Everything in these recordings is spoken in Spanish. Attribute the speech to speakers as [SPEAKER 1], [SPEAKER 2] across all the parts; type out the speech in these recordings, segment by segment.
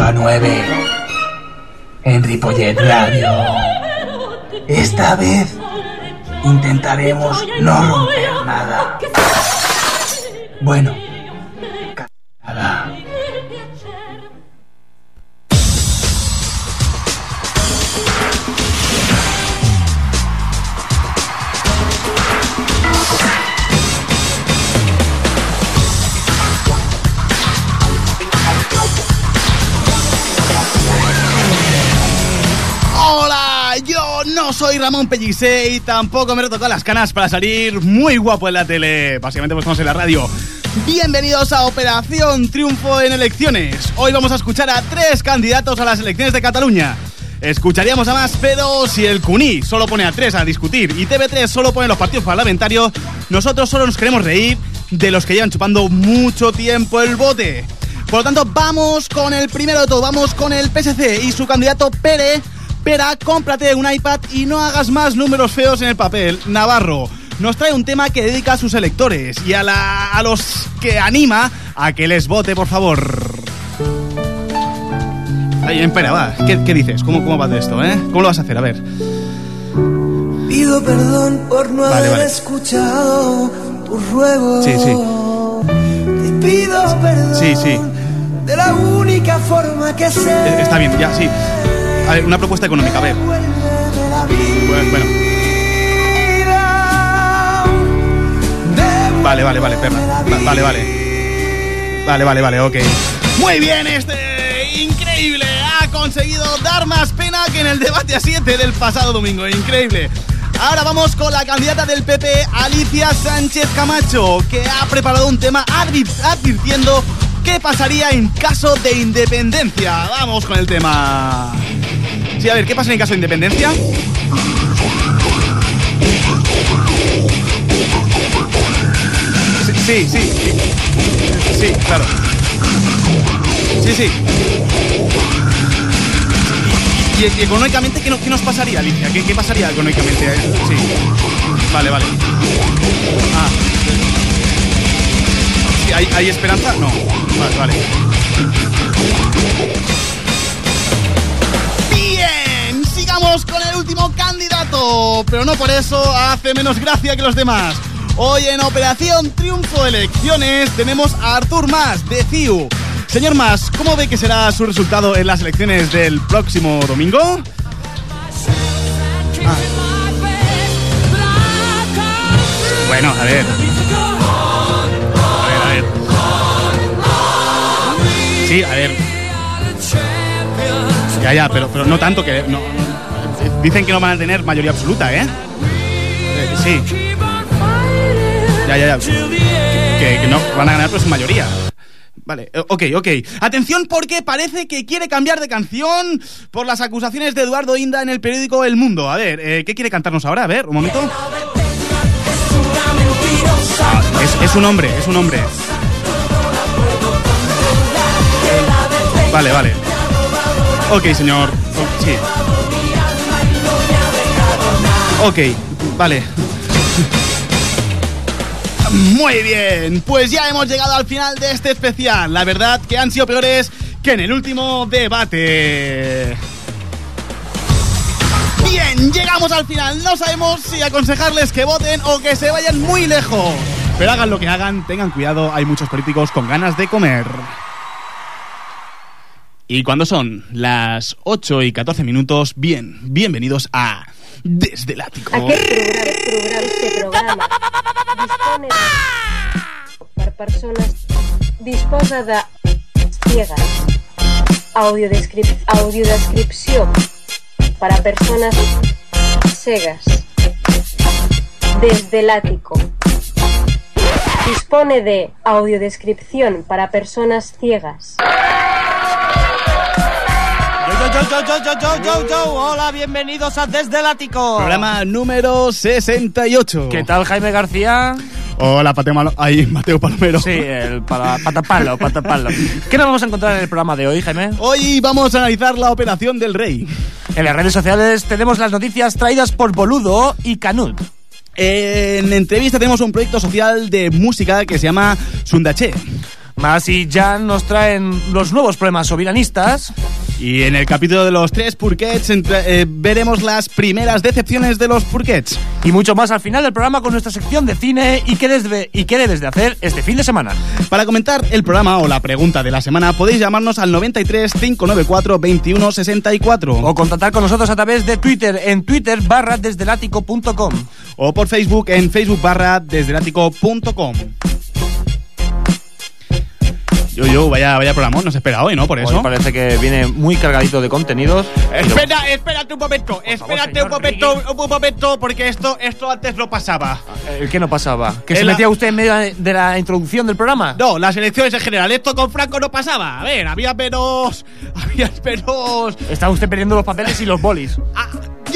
[SPEAKER 1] 8 a 9 en Ripollet Radio. Esta vez intentaremos no romper nada. Bueno,
[SPEAKER 2] soy Ramón Pellicé y tampoco me retocado las canas para salir muy guapo en la tele. Básicamente pues estamos en la radio. Bienvenidos a Operación Triunfo en Elecciones. Hoy vamos a escuchar a tres candidatos a las elecciones de Cataluña. Escucharíamos a más, pero si el CUNY solo pone a tres a discutir y TV3 solo pone los partidos parlamentarios, nosotros solo nos queremos reír de los que llevan chupando mucho tiempo el bote. Por lo tanto, vamos con el primero de todo, vamos con el PSC y su candidato Pere. Pera, cómprate un iPad y no hagas más números feos en el papel. Navarro nos trae un tema que dedica a sus electores y a, la- a los que anima a que les vote, por favor. Ahí, espera, va. ¿Qué, qué dices? ¿Cómo, ¿Cómo va de esto, eh? ¿Cómo lo vas a hacer? A ver.
[SPEAKER 3] Pido perdón por no
[SPEAKER 2] Vale,
[SPEAKER 3] haber
[SPEAKER 2] vale.
[SPEAKER 3] escuchado tus ruegos.
[SPEAKER 2] Sí, sí.
[SPEAKER 3] Te pido perdón
[SPEAKER 2] Sí, sí.
[SPEAKER 3] de la única forma que sé.
[SPEAKER 2] Eh, Está bien, ya, sí. A ver, una propuesta económica, a ver. Bueno, bueno. Vale, vale, vale, perra. Va- Vale, vale. Vale, vale, vale, ok. Muy bien, este increíble ha conseguido dar más pena que en el debate a 7 del pasado domingo. Increíble. Ahora vamos con la candidata del PP, Alicia Sánchez Camacho, que ha preparado un tema advi- advirtiendo qué pasaría en caso de independencia. Vamos con el tema. Sí, a ver, ¿qué pasa en caso de independencia? Sí, sí, sí. Claro. Sí, sí. Y, económicamente, ¿qué, no- qué nos pasaría, Alicia? ¿Qué, qué pasaría económicamente? eh? Sí. Vale, vale. Ah. ¿hay, hay esperanza? No. Vale, vale. Último candidato, pero no por eso hace menos gracia que los demás. Hoy en Operación Triunfo Elecciones tenemos a Artur Mas de CIU. Señor Mas, ¿cómo ve que será su resultado en las elecciones del próximo domingo? Bueno, a ver. A ver, a ver. Sí, a ver. Ya, ya, pero, no tanto que. no- dicen que no van a tener mayoría absoluta, ¿eh? Eh, sí. Ya, ya, ya. Que, no van a ganar, pero sin mayoría. Vale, eh, ok, ok. Atención porque parece que quiere cambiar de canción por las acusaciones de Eduardo Inda en el periódico El Mundo. A ver, eh, ¿qué quiere cantarnos ahora? A ver, un momento. Ah, es, es un hombre, es un hombre. Vale, vale. Ok, señor. Oh, sí. Ok, vale. Muy bien, pues ya hemos llegado al final de este especial. La verdad que han sido peores que en el último debate. Bien, llegamos al final. No sabemos si aconsejarles que voten o que se vayan muy lejos. Pero hagan lo que hagan, tengan cuidado, hay muchos políticos con ganas de comer. Y cuando son las 8 y 14 minutos, bien, bienvenidos a Desde el Ático.
[SPEAKER 4] Aquest programa, programa, este programa dispone de, per persones disposa de ciegas. Audiodescrip, audiodescripció para personas cegas desde el ático. Dispone de audiodescripción para personas ciegas
[SPEAKER 5] yo, yo, yo, yo, yo, yo, yo. Hola, bienvenidos a Desde el Ático.
[SPEAKER 2] Programa número 68.
[SPEAKER 5] ¿Qué tal, Jaime García?
[SPEAKER 2] Hola, Pateo Malo. Ay, Mateo Palomero.
[SPEAKER 5] Sí, el para, patapalo, patapalo. ¿Qué nos vamos a encontrar en el programa de hoy, Jaime?
[SPEAKER 2] Hoy vamos a analizar la operación del rey.
[SPEAKER 5] En las redes sociales tenemos las noticias traídas por Boludo y Canut.
[SPEAKER 2] En entrevista tenemos un proyecto social de música que se llama Sundache.
[SPEAKER 5] Más y Jan nos traen los nuevos problemas soberanistas.
[SPEAKER 2] Y en el capítulo de los tres Purquets eh, veremos las primeras decepciones de los Purquets.
[SPEAKER 5] Y mucho más al final del programa con nuestra sección de cine y qué, desde, y qué debes de hacer este fin de semana.
[SPEAKER 2] Para comentar el programa o la pregunta de la semana podéis llamarnos al 93 594 21 64
[SPEAKER 5] O contactar con nosotros a través de Twitter en twitter barra desdelático.com.
[SPEAKER 2] o por Facebook en facebook barra desdelático.com. Yo, yo, vaya, vaya programa, nos espera hoy, ¿no? Por eso.
[SPEAKER 5] Hoy parece que viene muy cargadito de contenidos.
[SPEAKER 2] Espera, espérate un momento, espérate
[SPEAKER 5] señor
[SPEAKER 2] un momento, un momento, porque esto, esto antes no pasaba.
[SPEAKER 5] ¿El qué no pasaba? ¿Que se
[SPEAKER 2] la-
[SPEAKER 5] metía usted en medio de la introducción del programa?
[SPEAKER 2] No, las elecciones en general, esto con Franco no pasaba. A ver, había menos. Había menos.
[SPEAKER 5] Estaba usted perdiendo los papeles y los bolis.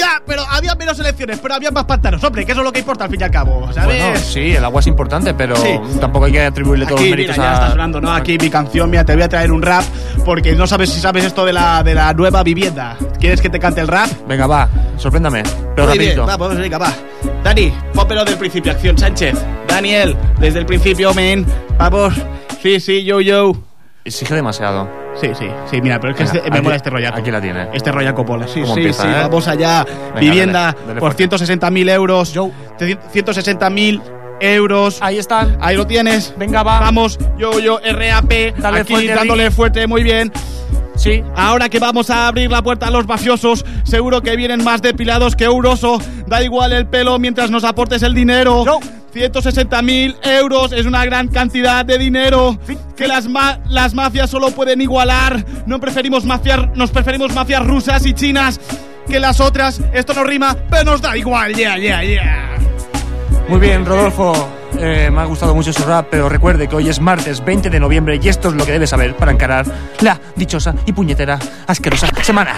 [SPEAKER 2] Ya, pero había menos elecciones, pero había más pantanos, hombre, que eso es lo que importa al fin y al cabo, ¿sabes?
[SPEAKER 5] Bueno, sí, el agua es importante, pero
[SPEAKER 2] Sí.
[SPEAKER 5] tampoco hay que atribuirle todos los
[SPEAKER 2] mira,
[SPEAKER 5] méritos
[SPEAKER 2] ya
[SPEAKER 5] a...
[SPEAKER 2] estás hablando, ¿no? Aquí mi canción, mira, te voy a traer un rap porque no sabes si sabes esto de la, de la nueva vivienda. ¿Quieres que te cante el rap?
[SPEAKER 5] Venga, va, sorpréndame. Pero
[SPEAKER 2] Muy bien,
[SPEAKER 5] rapidito.
[SPEAKER 2] va, pues venga, va. Dani, pópelo del principio, acción, Sánchez. Daniel, desde el principio, men. Vamos. Sí, sí, yo, yo.
[SPEAKER 5] Exige demasiado.
[SPEAKER 2] Sí, sí, sí, mira, pero es que
[SPEAKER 5] Venga,
[SPEAKER 2] este- me
[SPEAKER 5] aquí-
[SPEAKER 2] mola este rollaco.
[SPEAKER 5] aquí la tiene.
[SPEAKER 2] Este rollaco pola, sí,
[SPEAKER 5] ¿Cómo
[SPEAKER 2] sí,
[SPEAKER 5] empieza,
[SPEAKER 2] sí.
[SPEAKER 5] eh?
[SPEAKER 2] Vamos allá.
[SPEAKER 5] Venga,
[SPEAKER 2] Vivienda
[SPEAKER 5] dale, dale
[SPEAKER 2] por
[SPEAKER 5] fuerte.
[SPEAKER 2] 160.000 euros.
[SPEAKER 5] Yo.
[SPEAKER 2] 160.000 euros.
[SPEAKER 5] Ahí están.
[SPEAKER 2] Ahí lo tienes.
[SPEAKER 5] Venga, va.
[SPEAKER 2] Vamos, yo, yo, RAP.
[SPEAKER 5] Dale
[SPEAKER 2] aquí
[SPEAKER 5] fuerte,
[SPEAKER 2] dándole fuerte, muy bien.
[SPEAKER 5] Sí.
[SPEAKER 2] Ahora que vamos a abrir la puerta a los mafiosos, seguro que vienen más depilados que Euroso. Da igual el pelo mientras nos aportes el dinero.
[SPEAKER 5] No.
[SPEAKER 2] 160.000 euros es una gran cantidad de dinero que las, ma- las mafias solo pueden igualar. No preferimos mafiar, nos preferimos mafias rusas y chinas que las otras. Esto no rima, pero nos da igual. Yeah, yeah, yeah.
[SPEAKER 5] Muy bien, Rodolfo. Eh, me ha gustado mucho su rap, pero recuerde que hoy es martes 20 de noviembre y esto es lo que debe saber para encarar la dichosa y puñetera asquerosa semana.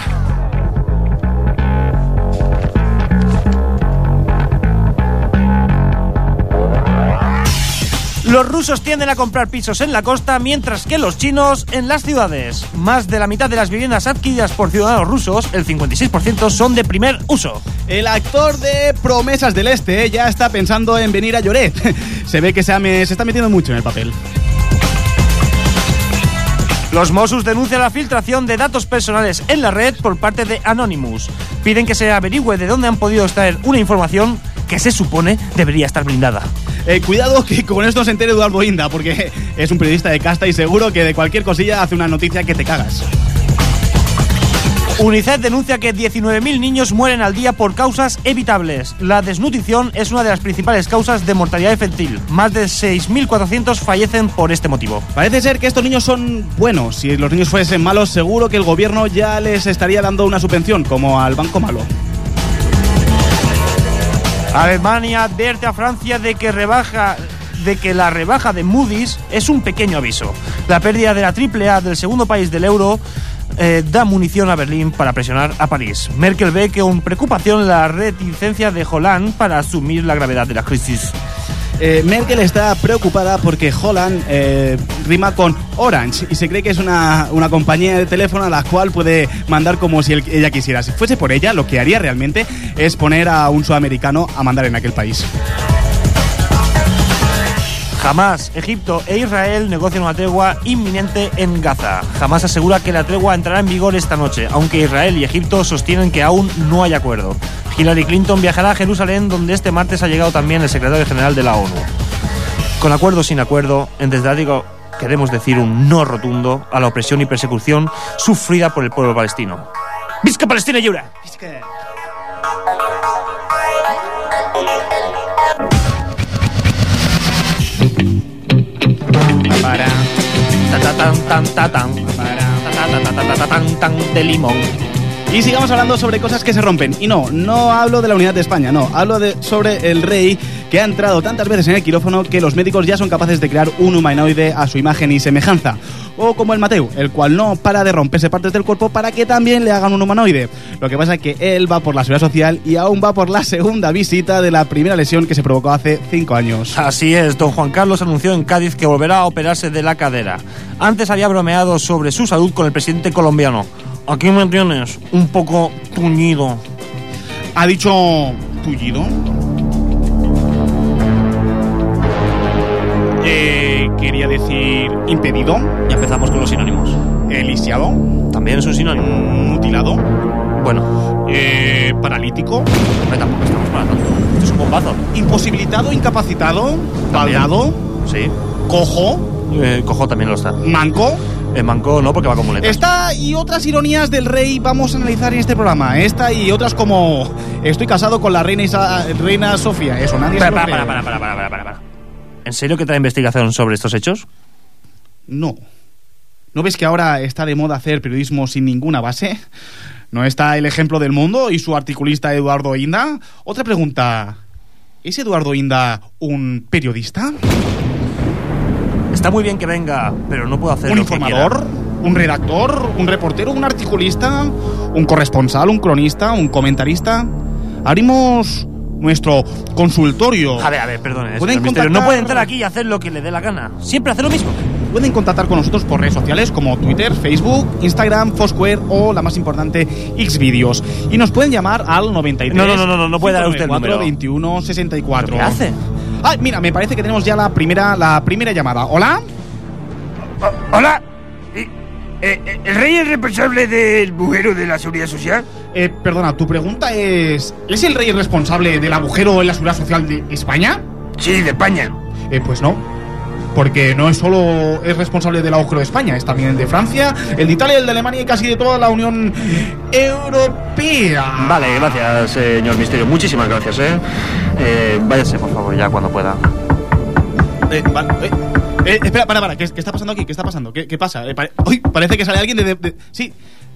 [SPEAKER 5] Los rusos tienden a comprar pisos en la costa, mientras que los chinos en las ciudades. Más de la mitad de las viviendas adquiridas por ciudadanos rusos, el 56%, son de primer uso.
[SPEAKER 2] El actor de Promesas del Este ya está pensando en venir a Lloret. Se ve que se está metiendo mucho en el papel.
[SPEAKER 5] Los Mossos denuncian la filtración de datos personales en la red por parte de Anonymous. Piden que se averigüe de dónde han podido extraer una información que se supone debería estar blindada.
[SPEAKER 2] Eh, cuidado que con esto se entere Eduardo Inda, porque es un periodista de casta y seguro que de cualquier cosilla hace una noticia que te cagas.
[SPEAKER 5] UNICEF denuncia que 19.000 niños mueren al día por causas evitables. La desnutrición es una de las principales causas de mortalidad infantil. Más de 6.400 fallecen por este motivo.
[SPEAKER 2] Parece ser que estos niños son buenos. Si los niños fuesen malos, seguro que el gobierno ya les estaría dando una subvención, como al banco malo.
[SPEAKER 5] Alemania advierte a Francia de que rebaja de que la rebaja de Moody's es un pequeño aviso. La pérdida de la AAA del segundo país del euro eh, da munición a Berlín para presionar a París. Merkel ve con preocupación la reticencia de Hollande para asumir la gravedad de la crisis.
[SPEAKER 2] Eh, Merkel está preocupada porque Holland eh, rima con Orange y se cree que es una, una compañía de teléfono a la cual puede mandar como si él- ella quisiera. Si fuese por ella, lo que haría realmente es poner a un sudamericano a mandar en aquel país.
[SPEAKER 5] Jamás Egipto e Israel negocian una tregua inminente en Gaza. Jamás asegura que la tregua entrará en vigor esta noche, aunque Israel y Egipto sostienen que aún no hay acuerdo. Hillary Clinton viajará a Jerusalén, donde este martes ha llegado también el secretario general de la ONU. Con acuerdo o sin acuerdo, en Desdático queremos decir un no rotundo a la opresión y persecución sufrida por el pueblo palestino. ¡Visca Palestina lliure! Tan, tan, ta, tan. Ta, ta, ta, ta, ta, ta, tan, tan, de limón.
[SPEAKER 2] Y sigamos hablando sobre cosas que se rompen. Y no, no hablo de la unidad de España, no. Hablo de, sobre el rey que ha entrado tantas veces en el quirófano que los médicos ya son capaces de crear un humanoide a su imagen y semejanza. O como el Mateu, el cual no para de romperse partes del cuerpo para que también le hagan un humanoide. Lo que pasa es que él va por la seguridad social y aún va por la segunda visita de la primera lesión que se provocó hace cinco años.
[SPEAKER 6] Así es, don Juan Carlos anunció en Cádiz que volverá a operarse de la cadera. Antes había bromeado sobre su salud con el presidente colombiano. Aquí me tienes, un poco tuñido.
[SPEAKER 2] Ha dicho tullido. Eh, quería decir impedido,
[SPEAKER 6] Ya empezamos con los sinónimos.
[SPEAKER 2] elisiado,
[SPEAKER 6] También es un sinónimo.
[SPEAKER 2] mutilado,
[SPEAKER 6] Bueno,
[SPEAKER 2] eh, paralítico,
[SPEAKER 6] hombre, tampoco estamos para tanto. Esto es un bombazo.
[SPEAKER 2] imposibilitado, incapacitado, baldado,
[SPEAKER 6] Sí.
[SPEAKER 2] cojo,
[SPEAKER 6] Eh, cojo también lo está.
[SPEAKER 2] manco.
[SPEAKER 6] El manco no, porque va con muletas.
[SPEAKER 2] Esta y otras ironías del rey vamos a analizar en este programa. Esta y otras como estoy casado con la reina, Isa- reina Sofía. Eso, nadie se
[SPEAKER 6] Para,
[SPEAKER 2] lo
[SPEAKER 6] para,
[SPEAKER 2] cree.
[SPEAKER 6] para, para, para, para, para, para. ¿En serio que trae investigación sobre estos hechos?
[SPEAKER 2] No. ¿No ves que ahora está de moda hacer periodismo sin ninguna base? ¿No está el ejemplo del mundo y su articulista Eduardo Inda? Otra pregunta. ¿Es Eduardo Inda un periodista?
[SPEAKER 6] Está muy bien que venga, pero no puedo hacer
[SPEAKER 2] ¿Un
[SPEAKER 6] lo que
[SPEAKER 2] informador? ¿Un redactor? ¿Un reportero? ¿Un articulista? ¿Un corresponsal? ¿Un cronista? ¿Un comentarista? Abrimos nuestro consultorio.
[SPEAKER 6] A ver, a ver, perdone.
[SPEAKER 2] Pueden
[SPEAKER 6] señor Misterio,
[SPEAKER 2] contactar-
[SPEAKER 6] No puede entrar aquí y hacer lo que le dé la gana. Siempre hace lo mismo.
[SPEAKER 2] Pueden contactar con nosotros por redes sociales como Twitter, Facebook, Instagram, Foursquare o la más importante, Xvideos. Y nos pueden llamar al 93
[SPEAKER 6] No, no, no, no, no, no puede dar usted el
[SPEAKER 2] 594
[SPEAKER 6] número.
[SPEAKER 2] 21 64.
[SPEAKER 6] ¿Qué hace?
[SPEAKER 2] Ay, mira, me parece que tenemos ya la primera, la primera llamada. ¿Hola?
[SPEAKER 5] Hola. Eh, eh, ¿El rey es responsable del bujero de la seguridad social?
[SPEAKER 2] Eh, perdona, tu pregunta es... ¿Es el rey responsable del agujero en la seguridad social de España?
[SPEAKER 5] Sí, de España.
[SPEAKER 2] Eh, pues no. Porque no es solo es responsable del agujero de España, es también el de Francia, el de Italia, el de Alemania y casi de toda la Unión Europea.
[SPEAKER 6] Vale, gracias, señor Misterio. Muchísimas gracias, ¿eh? eh váyase, por favor, ya cuando pueda.
[SPEAKER 2] Eh, vale, eh, eh, espera, para, para, ¿qué, qué está pasando aquí? ¿Qué está pasando? ¿Qué, qué pasa? Eh, pare- uy, parece que sale alguien de, de- de- Sí,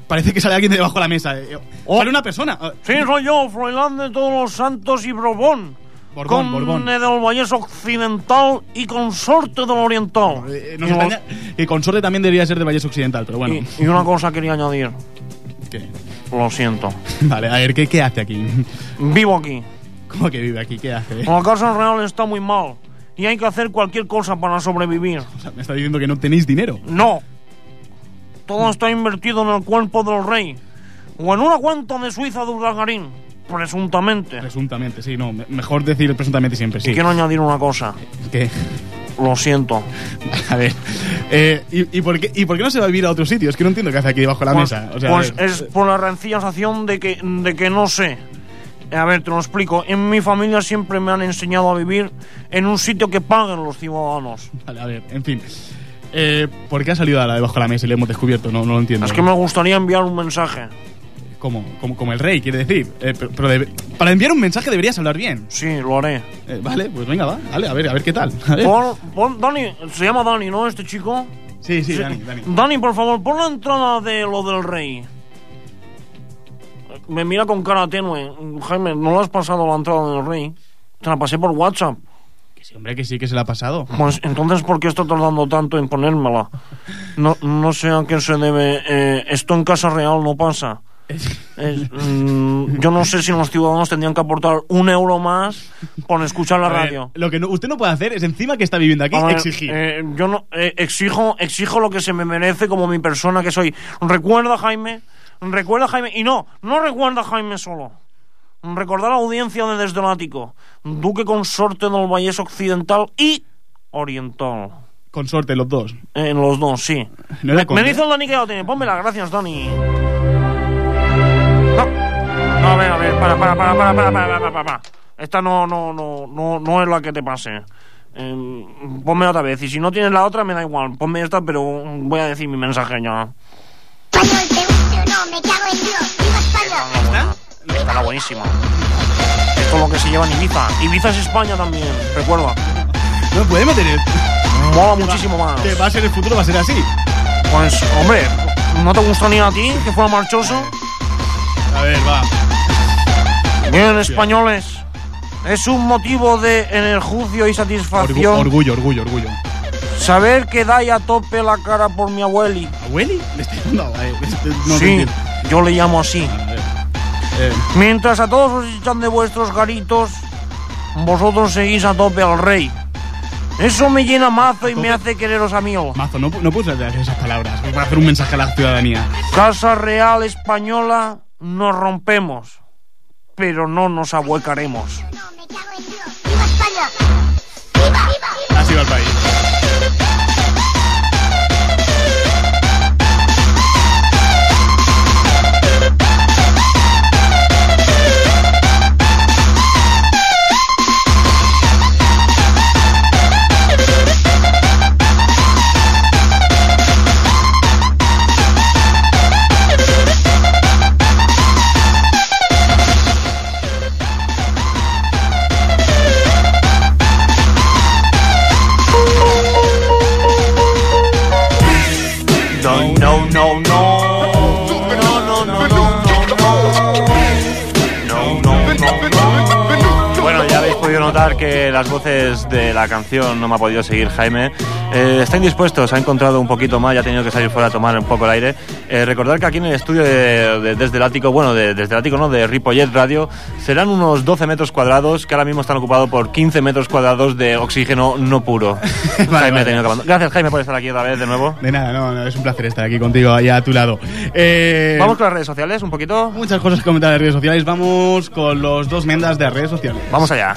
[SPEAKER 2] parece que sale alguien de debajo de la mesa. eh, eh,
[SPEAKER 6] Oh.
[SPEAKER 2] Sale una persona. Eh,
[SPEAKER 6] Sí, soy yo, Froilán de todos los santos y Borbón.
[SPEAKER 2] Borbón, Borbón.
[SPEAKER 6] del Vallés Occidental y consorte del Oriental.
[SPEAKER 2] eh,
[SPEAKER 6] y, lo-
[SPEAKER 2] extraña que consorte también debería ser de Valles Occidental, pero bueno.
[SPEAKER 6] y- y una cosa quería añadir.
[SPEAKER 2] ¿Qué?
[SPEAKER 6] Lo siento.
[SPEAKER 2] Vale, a ver, ¿qué, qué hace aquí?
[SPEAKER 6] Vivo aquí.
[SPEAKER 2] ¿Cómo que vive aquí? ¿Qué hace?
[SPEAKER 6] La casa real está muy mal. Y hay que hacer cualquier cosa para sobrevivir.
[SPEAKER 2] O sea, me está diciendo que no tenéis dinero.
[SPEAKER 6] No. Todo está invertido en el cuerpo del rey. O en una cuenta de Suiza de Urdangarín. Presuntamente.
[SPEAKER 2] Presuntamente, sí, no. me- Mejor decir presuntamente siempre, sí.
[SPEAKER 6] Y quiero añadir una cosa.
[SPEAKER 2] ¿Qué?
[SPEAKER 6] Lo siento.
[SPEAKER 2] A ver. eh, ¿y, y por qué, ¿Y por qué no se va a vivir a otro sitio? Es que no entiendo qué hace aquí debajo de la
[SPEAKER 6] Pues,
[SPEAKER 2] mesa. O sea, a
[SPEAKER 6] pues es por la rencilla sensación de que, de que no sé. A ver, te lo explico. En mi familia siempre me han enseñado a vivir en un sitio que paguen los ciudadanos.
[SPEAKER 2] Vale, a ver, en fin. Eh, ¿Por qué ha salido ahora debajo de la mesa y le hemos descubierto? No, no lo entiendo.
[SPEAKER 6] Es que me gustaría enviar un mensaje.
[SPEAKER 2] como, como, como el rey, quiere decir. Eh, pero pero debe- para enviar un mensaje deberías hablar bien.
[SPEAKER 6] Sí, lo haré.
[SPEAKER 2] Eh, vale, pues venga, va. Vale, a ver, a ver qué tal. A ver.
[SPEAKER 6] Pon, pon- Dani, se llama Dani, ¿no? Este chico.
[SPEAKER 2] Sí, sí, Dani, Dani.
[SPEAKER 6] Dani, por favor, pon la entrada de lo del rey. Me mira con cara tenue. Jaime, ¿no le has pasado la entrada del rey? Te la pasé por WhatsApp.
[SPEAKER 2] Que sí, hombre, que sí, que se le ha pasado.
[SPEAKER 6] Pues entonces, ¿por qué está tardando tanto en ponérmela? No, no sé a qué se debe. eh, esto en Casa Real no pasa. Es, mm, yo no sé si los ciudadanos tendrían que aportar un euro más por escuchar la
[SPEAKER 2] ver,
[SPEAKER 6] radio.
[SPEAKER 2] lo que no- usted no puede hacer es encima que está viviendo aquí
[SPEAKER 6] ver,
[SPEAKER 2] exigir.
[SPEAKER 6] eh, yo no eh, exijo, exijo lo que se me merece como mi persona que soy. Recuerda, Jaime, recuerda, Jaime, y no, no recuerda, Jaime, solo. Recordar a la audiencia de Desde el Ático, Duque consorte del Vallés Occidental y Oriental.
[SPEAKER 2] Con suerte, los dos.
[SPEAKER 6] En los dos, sí.
[SPEAKER 2] ¿No era
[SPEAKER 6] me, me dice el Dani que ya lo tiene. Pónmela, gracias, Dani. No. No, a ver, a ver, para, para, para, para, para, para, para, para. Esta no, no, no, no, no es la que te pase. Eh, ponme otra vez. Y si no tienes la otra, me da igual. Ponme esta, pero voy a decir mi mensaje ya. Es la buenísima. Esto es lo que se lleva en Ibiza. Ibiza es España también, recuerda.
[SPEAKER 2] No puede meter el...
[SPEAKER 6] Mola muchísimo más.
[SPEAKER 2] Que va a ser el futuro, va a ser así.
[SPEAKER 6] Pues, hombre, ¿no te gustaría a ti que fuera marchoso?
[SPEAKER 2] A ver, va.
[SPEAKER 6] Bien, españoles. Es un motivo de enerjucio y
[SPEAKER 2] Orgu-
[SPEAKER 6] satisfacción
[SPEAKER 2] orgullo, orgullo, orgullo.
[SPEAKER 6] saber que dais a tope la cara por mi abueli.
[SPEAKER 2] ¿Abueli? Le estoy dando, eh, no
[SPEAKER 6] sí. Yo le llamo así.
[SPEAKER 2] Eh,
[SPEAKER 6] Mientras a todos os echan de vuestros garitos, vosotros seguís a tope al rey. Eso me llena mazo y me hace quereros a mí.
[SPEAKER 2] mazo, no, no puedes decir esas palabras. Para hacer un mensaje a la ciudadanía.
[SPEAKER 6] Casa Real Española nos rompemos, pero no nos ahuecaremos.
[SPEAKER 7] Dios. ¡Viva España! ¡Viva! ¡Viva!
[SPEAKER 2] Así va el país.
[SPEAKER 6] Que las voces de la canción no me ha podido seguir Jaime. Eh, está indispuesto, se ha encontrado un poquito mal, ya ha tenido que salir fuera a tomar un poco el aire. Eh, recordar que aquí en el estudio de, de- desde el ático, bueno, de- desde el ático, ¿no? De Ripollet Radio, serán unos 12 metros cuadrados que ahora mismo están ocupados por 15 metros cuadrados de oxígeno no puro. Jaime
[SPEAKER 2] vale.
[SPEAKER 6] ha tenido que. Gracias, Jaime, por estar aquí otra vez de nuevo.
[SPEAKER 2] De nada, no, no, es un placer estar aquí contigo, allá a tu lado. Eh,
[SPEAKER 6] Vamos con las redes sociales un poquito.
[SPEAKER 2] Muchas cosas que comentar de redes sociales. Vamos con los dos mendas de redes sociales.
[SPEAKER 6] Vamos allá.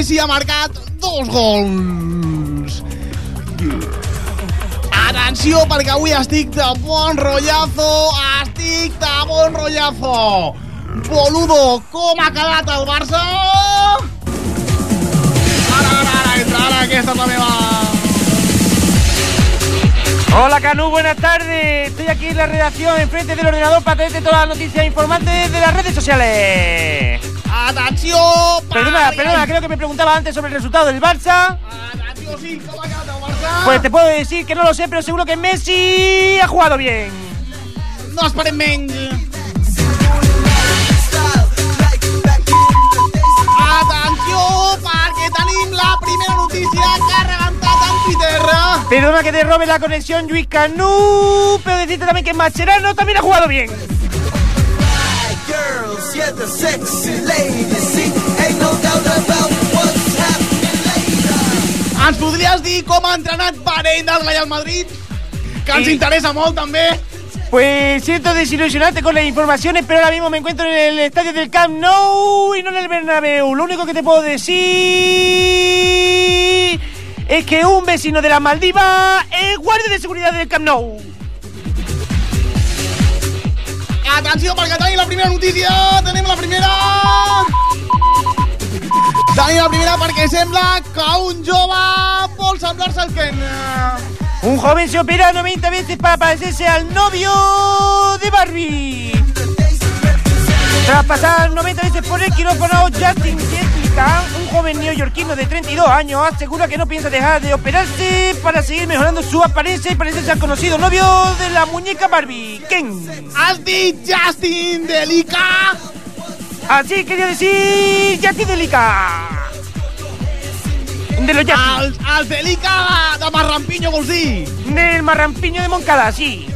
[SPEAKER 2] Messi, ha marcat dos gols. Atenció, perquè avui estic de bon rotllazo, estic. Boludo, com ha quedat el Barça? Ara, ara, ara, entra, ara, aquesta és.
[SPEAKER 5] Hola Canú, buenas tardes. Estoy aquí en la redacción, enfrente del ordenador, para traerte todas las noticias informantes de las redes sociales. Perdona, perdona, creo que me preguntaba antes sobre el resultado del Barça.
[SPEAKER 2] Sí, com ha quedat el Barça?
[SPEAKER 5] Pues te puedo decir que no lo sé, pero seguro que Messi ha jugado bien.
[SPEAKER 2] No esperem menys. Atenció, perquè tenim la primera notícia que ha rebentat en Twitter.
[SPEAKER 5] Perdona que te robe la conexión, Luis Canú, pero decirte también que Mascherano también ha jugado bien.
[SPEAKER 3] Girls, yeah, the sexy ladies. See, ain't no doubt about what's happening later.
[SPEAKER 2] Ens podries dir com ha entrenat Parell del Real Madrid? Que ens
[SPEAKER 5] Sí.
[SPEAKER 2] interessa molt, també.
[SPEAKER 5] Pues siento desilusionarte con las informaciones, pero ahora mismo me encuentro en el estadio del Camp Nou y no en el Bernabéu. Lo único que te puedo decir es que un vecino de las Maldivas es guardia de seguridad del Camp Nou.
[SPEAKER 2] Atenció, perquè tenim la primera notícia. Tenim la primera... Tenim la primera perquè sembla que un jove vol semblar-se al Ken.
[SPEAKER 5] Un joven se opera 90 veces para parecerse al novio de Barbie. Tras pasar 90 veces por el quirófano, Justin Un joven neoyorquino de 32 años, asegura que no piensa dejar de operarse para seguir mejorando su apariencia y parecerse al conocido novio de la muñeca Barbie, Ken.
[SPEAKER 2] Has dit Justin Delica?
[SPEAKER 5] Así quería decir Justin Delica. De los Justin.
[SPEAKER 2] Els, els Delica de, Marrampiño, vols dir?
[SPEAKER 5] Del marrampiño de Moncada, sí.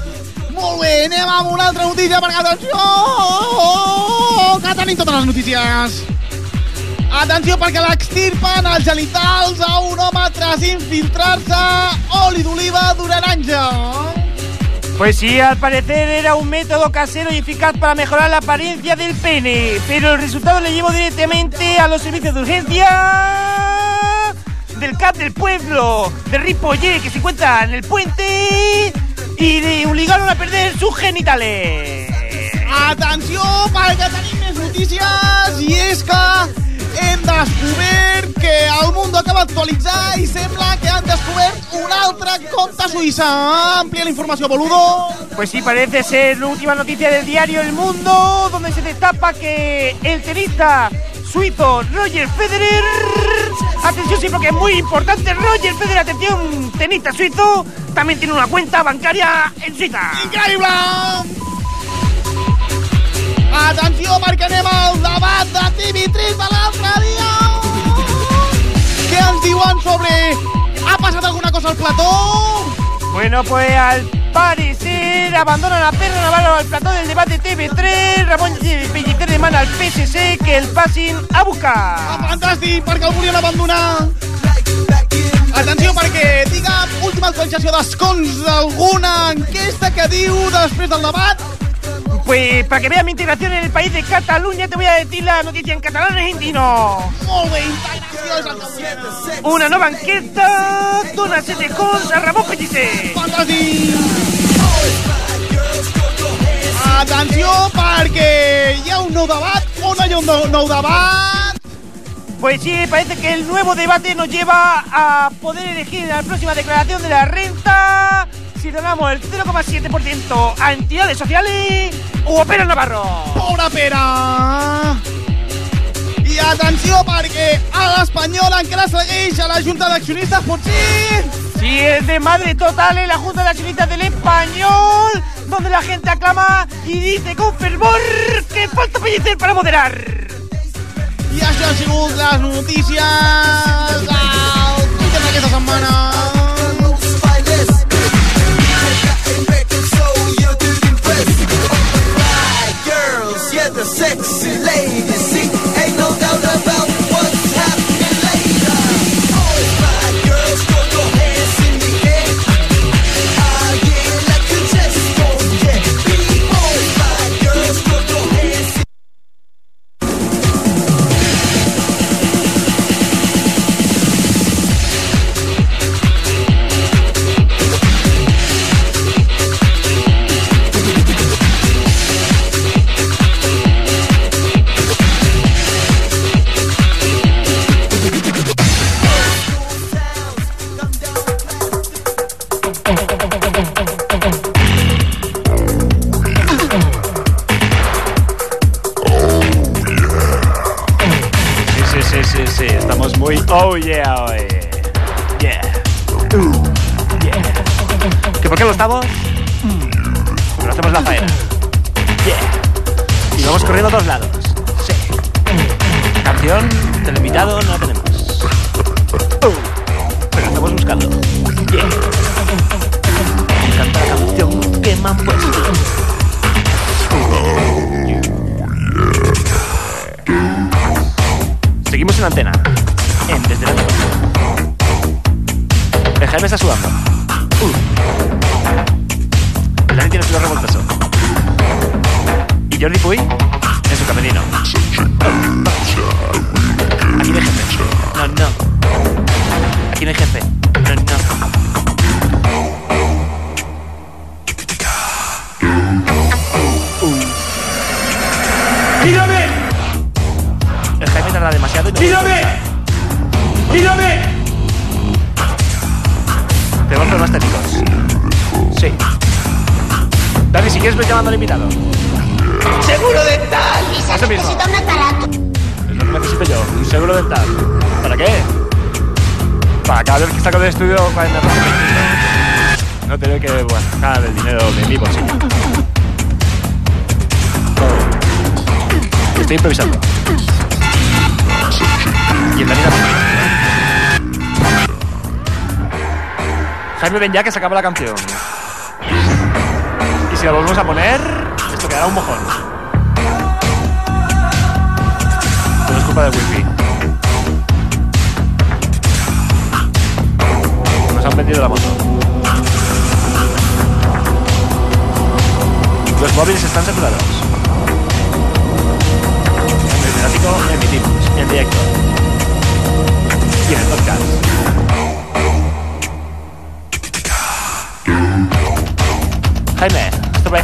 [SPEAKER 2] Molt bé, anem amb una altra notícia perquè atenció, que tenim totes les notícies. Atenció perquè l'extirpen els genitals a un home tras infiltrar-se oli d'oliva durant anys.
[SPEAKER 5] Pues sí, al parecer era un método casero y eficaz para mejorar la apariencia del pene, pero el resultado le llevó directamente a los servicios de urgencia del CAP del pueblo de Ripollet, que se encuentra en el puente y le obligaron a perder sus genitales.
[SPEAKER 2] Atenció, perquè tenim més notícies i és que hem descobert que el Mundo acaba d'actualitzar i sembla que han descobert un altre compte suïssa. Amplia la informació, boludo.
[SPEAKER 5] Pues sí, parece ser la última noticia del diario El Mundo, donde se destapa que el tenista suizo Roger Federer, atención sí, porque es muy importante, Roger Federer, atención, tenista suizo, también tiene una cuenta bancaria en Suiza.
[SPEAKER 2] Increïble! Atenció, perquè anem al debat de TV3 de l'altre dia. Què ens diuen sobre... Ha passat alguna cosa al plató?
[SPEAKER 5] Bueno, pues al parecer abandona la perra Navarro al plató del debate TV3, Ramón Pellicer demana al PSC que el passin a
[SPEAKER 2] Ah,
[SPEAKER 5] buscar.
[SPEAKER 2] fantàstic, perquè el volien abandonar. Atenció, perquè, digue'm, última actualització d'escons d'alguna enquesta que diu després del debat
[SPEAKER 5] Pues para que veas mi integración en el país de Cataluña, te voy a decir la noticia en catalán argentino. Una nova enquesta dona 7 escons a Ramon Pellicer.
[SPEAKER 2] Atenció, perquè hi ha un nou debat o no hi ha un nou- nou debat?
[SPEAKER 5] Pues sí, parece que el nuevo debate nos lleva a poder elegir la próxima declaración de la renta si donamos el 0,7% a entidades sociales o a Pere Navarro.
[SPEAKER 2] Pobra pera! I atenció, perquè a l'Espanyol encara segueix a la Junta d'Accionistes, potser...
[SPEAKER 5] Sí, es de madre total en la Junta de Accionistas del Español, donde la gente aclama y dice con fervor que falta Pellicer para moderar.
[SPEAKER 2] I això han sigut les notícies del Twitter d'aquesta setmana.
[SPEAKER 3] Girls, yeah, the sexy ladies, see, ain't no doubt about what's
[SPEAKER 8] Dani, si quieres, ves llamando al invitado.
[SPEAKER 9] Seguro dental. Lisa
[SPEAKER 8] Eso mismo.
[SPEAKER 9] necesita un aparato.
[SPEAKER 8] Es lo que necesito yo, un seguro dental. ¿Para qué? Para cada vez que saco del estudio, no tener que bueno, ganar el dinero de mi bolsillo. Estoy improvisando. Y el Dani. Jaime, ven ya que se acaba la canción. Si la volvemos a poner, esto quedará un mojón. Todo es culpa del wifi. Nos han vendido la moto. Los móviles están saturados. En el gráfico emitimos en directo. Y en el podcast.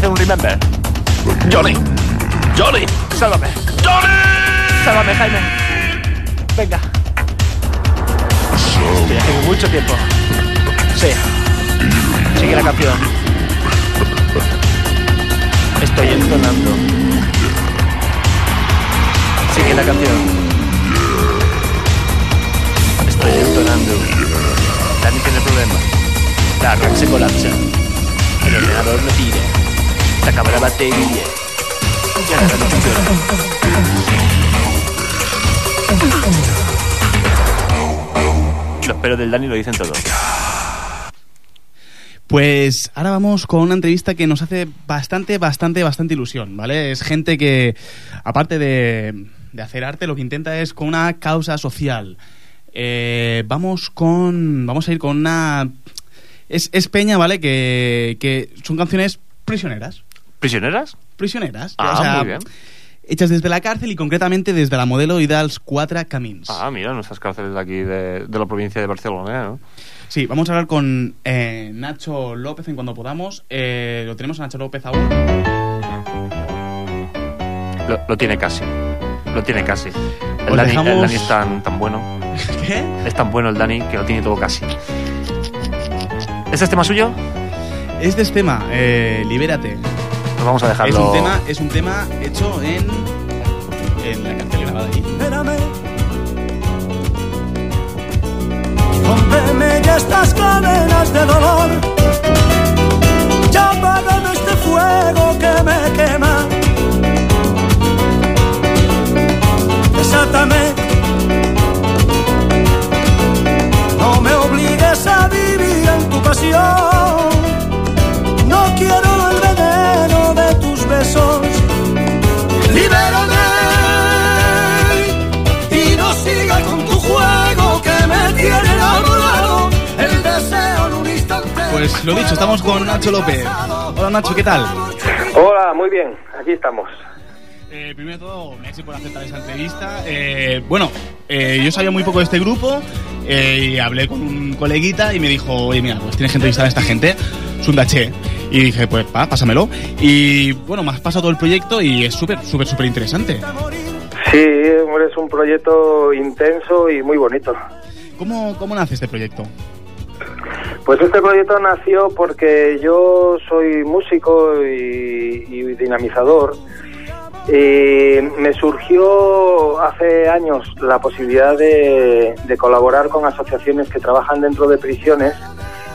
[SPEAKER 5] Remember.
[SPEAKER 10] Johnny. Johnny.
[SPEAKER 5] Sálvame.
[SPEAKER 10] Johnny.
[SPEAKER 5] Sálvame, Jaime. Venga. Estoy hace mucho tiempo. Sí. Sigue la canción. Estoy entonando. Sigue la canción. Estoy entonando. Dani tiene problema. La RAM se colapsa. El ordenador no tira. Se acaba la batería. Ya funciona. Los pelos del Dani lo dicen todo.
[SPEAKER 2] Pues ahora vamos con una entrevista que nos hace bastante, bastante, bastante ilusión, ¿vale? Es gente que, aparte de, de hacer arte, lo que intenta es con una causa social. Eh, vamos con. Vamos a ir con una. Es, es Peña, ¿vale? Que, que son canciones prisioneras.
[SPEAKER 5] ¿Prisioneras?
[SPEAKER 2] Prisioneras.
[SPEAKER 5] Ah,
[SPEAKER 2] o sea,
[SPEAKER 5] muy bien.
[SPEAKER 2] hechas desde la cárcel y concretamente desde la modelo Hidals Quatre Camins.
[SPEAKER 5] Ah, mira, nuestras cárceles de aquí, de, de la provincia de Barcelona, ¿no?
[SPEAKER 2] Sí, vamos a hablar con eh, Nacho López en cuando podamos. Eh, lo tenemos a Nacho López aún.
[SPEAKER 5] Lo, lo tiene casi. Lo tiene casi. El
[SPEAKER 2] Os
[SPEAKER 5] Dani,
[SPEAKER 2] dejamos-
[SPEAKER 5] el Dani es tan, tan bueno.
[SPEAKER 2] ¿Qué?
[SPEAKER 5] Es tan bueno el Dani que lo tiene todo casi. ¿Este es tema suyo?
[SPEAKER 2] Este es tema, eh, Libérate.
[SPEAKER 5] Pues vamos a dejarlo.
[SPEAKER 2] Es un tema, es un tema hecho en, en la cárcel grabada allí.
[SPEAKER 3] Espérame. Rómpeme ya estas cadenas de dolor. Ya apágame este fuego que me quema. Desátame. No me obligues a vivir en tu pasión. Besos. Libérame y no siga con tu juego que me tiene enamorado. El deseo en un instante.
[SPEAKER 2] Pues lo dicho, estamos con Nacho López. Hola Nacho, ¿qué tal?
[SPEAKER 11] Hola, muy bien, aquí estamos.
[SPEAKER 2] Eh, primero de todo, gracias por aceptar esta entrevista. Eh, bueno, eh, yo sabía muy poco de este grupo eh, y hablé con un coleguita y me dijo, oye, mira, pues tienes que entrevistar a esta gente, es un daché. Y dije, pues, pa, pásamelo. Y bueno, me has pasado todo el proyecto y es súper, súper, súper interesante.
[SPEAKER 11] Sí, hombre, es un proyecto intenso y muy bonito.
[SPEAKER 2] ¿Cómo, ¿Cómo nace este proyecto?
[SPEAKER 11] Pues este proyecto nació porque yo soy músico y, y dinamizador. Y me surgió hace años la posibilidad de, de colaborar con asociaciones que trabajan dentro de prisiones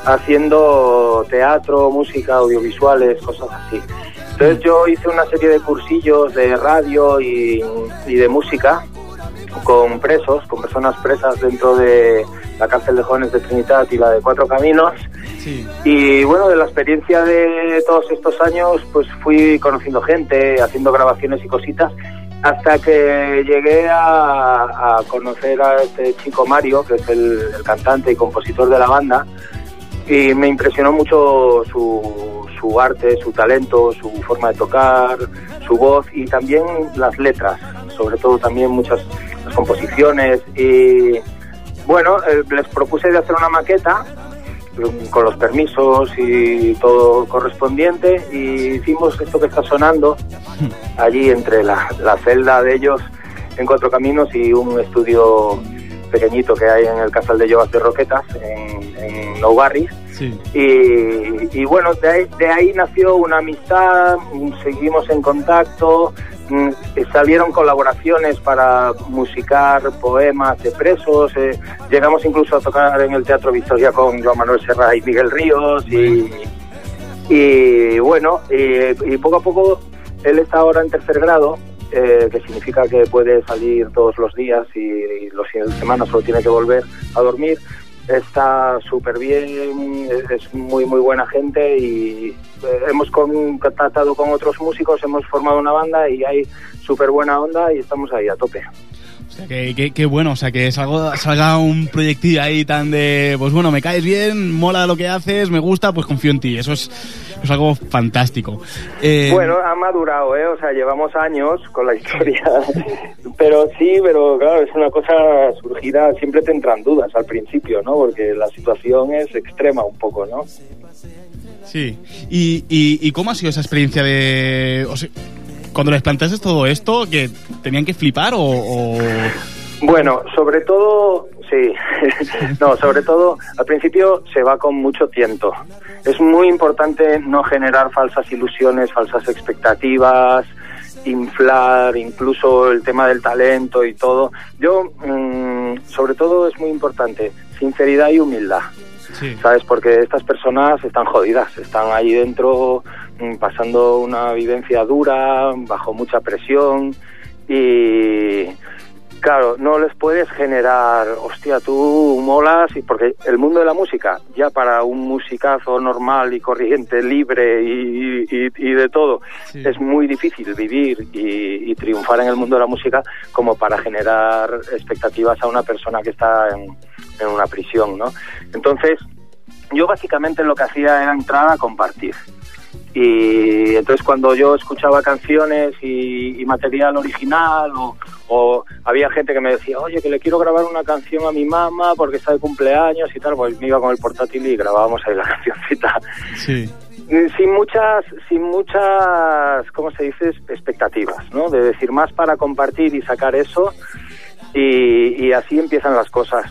[SPEAKER 11] haciendo teatro, música, audiovisuales, cosas así. Entonces yo hice una serie de cursillos de radio y, y de música con presos, con personas presas dentro de la cárcel de jóvenes de Trinidad y la de Cuatro Caminos.
[SPEAKER 2] Sí.
[SPEAKER 11] Y bueno, de la experiencia de todos estos años, pues fui conociendo gente, haciendo grabaciones y cositas, hasta que llegué a, a conocer a este chico Mario, que es el, el cantante y compositor de la banda, y me impresionó mucho su, su arte, su talento, su forma de tocar, su voz y también las letras, sobre todo también muchas las composiciones. Y bueno, eh, les propuse de hacer una maqueta con los permisos y todo correspondiente y hicimos esto que está sonando allí entre la, la celda de ellos en Cuatro Caminos y un estudio pequeñito que hay en el Casal de Llovas de Roquetas en, en Nou Barris
[SPEAKER 2] Sí.
[SPEAKER 11] y, y bueno, de ahí, de ahí nació una amistad, mm, seguimos en contacto, mm, eh, salieron colaboraciones para musicar poemas de presos, eh, llegamos incluso a tocar en el Teatro Victoria con Joan Manuel Serra y Miguel Ríos y, y bueno, y, y poco a poco él está ahora en tercer grado, eh, que significa que puede salir todos los días y, y los fines de semana solo tiene que volver a dormir. Está súper bien, es- muy muy buena gente y eh, hemos contactado con otros músicos, hemos formado una banda y hay súper buena onda y estamos ahí a tope.
[SPEAKER 2] Sea, que, que- que bueno, o sea, que salga, salga un proyectillo ahí tan de, pues bueno, me caes bien, mola lo que haces, me gusta, pues confío en ti. Eso es, es algo fantástico. Eh,
[SPEAKER 11] Bueno, ha madurado, ¿eh? O sea, llevamos años con la historia. pero sí, pero claro, es una cosa surgida, siempre te entran dudas al principio, ¿no? Porque la situación es extrema un poco, ¿no?
[SPEAKER 2] Sí. ¿Y, y, y cómo ha sido esa experiencia de... o sea, cuando les planteaste todo esto, que tenían que flipar o...? o-
[SPEAKER 11] Bueno, sobre todo, sí. no, sobre todo, al principio se va con mucho tiento. Es muy importante no generar falsas ilusiones, falsas expectativas, inflar incluso el tema del talento y todo. Yo, mm, sobre todo, es muy importante sinceridad y humildad.
[SPEAKER 2] Sí.
[SPEAKER 11] ¿sabes? Porque estas personas están jodidas, están ahí dentro pasando una vivencia dura, bajo mucha presión y claro, no les puedes generar, hostia, tú molas, y porque el mundo de la música, ya para un musicazo normal y corriente, libre y, y- y de todo,
[SPEAKER 2] Sí.
[SPEAKER 11] es muy difícil vivir y, y triunfar en el mundo de la música como para generar expectativas a una persona que está en, en una prisión, ¿no? Entonces, yo básicamente lo que hacía era entrar a compartir. Y entonces cuando yo escuchaba canciones y, y material original o, o había gente que me decía, oye, que le quiero grabar una canción a mi mamá porque está de cumpleaños y tal, pues me iba con el portátil y grabábamos ahí la cancioncita.
[SPEAKER 2] Sí.
[SPEAKER 11] Sin muchas, sin muchas, ¿cómo se dice? Expectativas, ¿no? De decir más para compartir y sacar eso y, y así empiezan las cosas.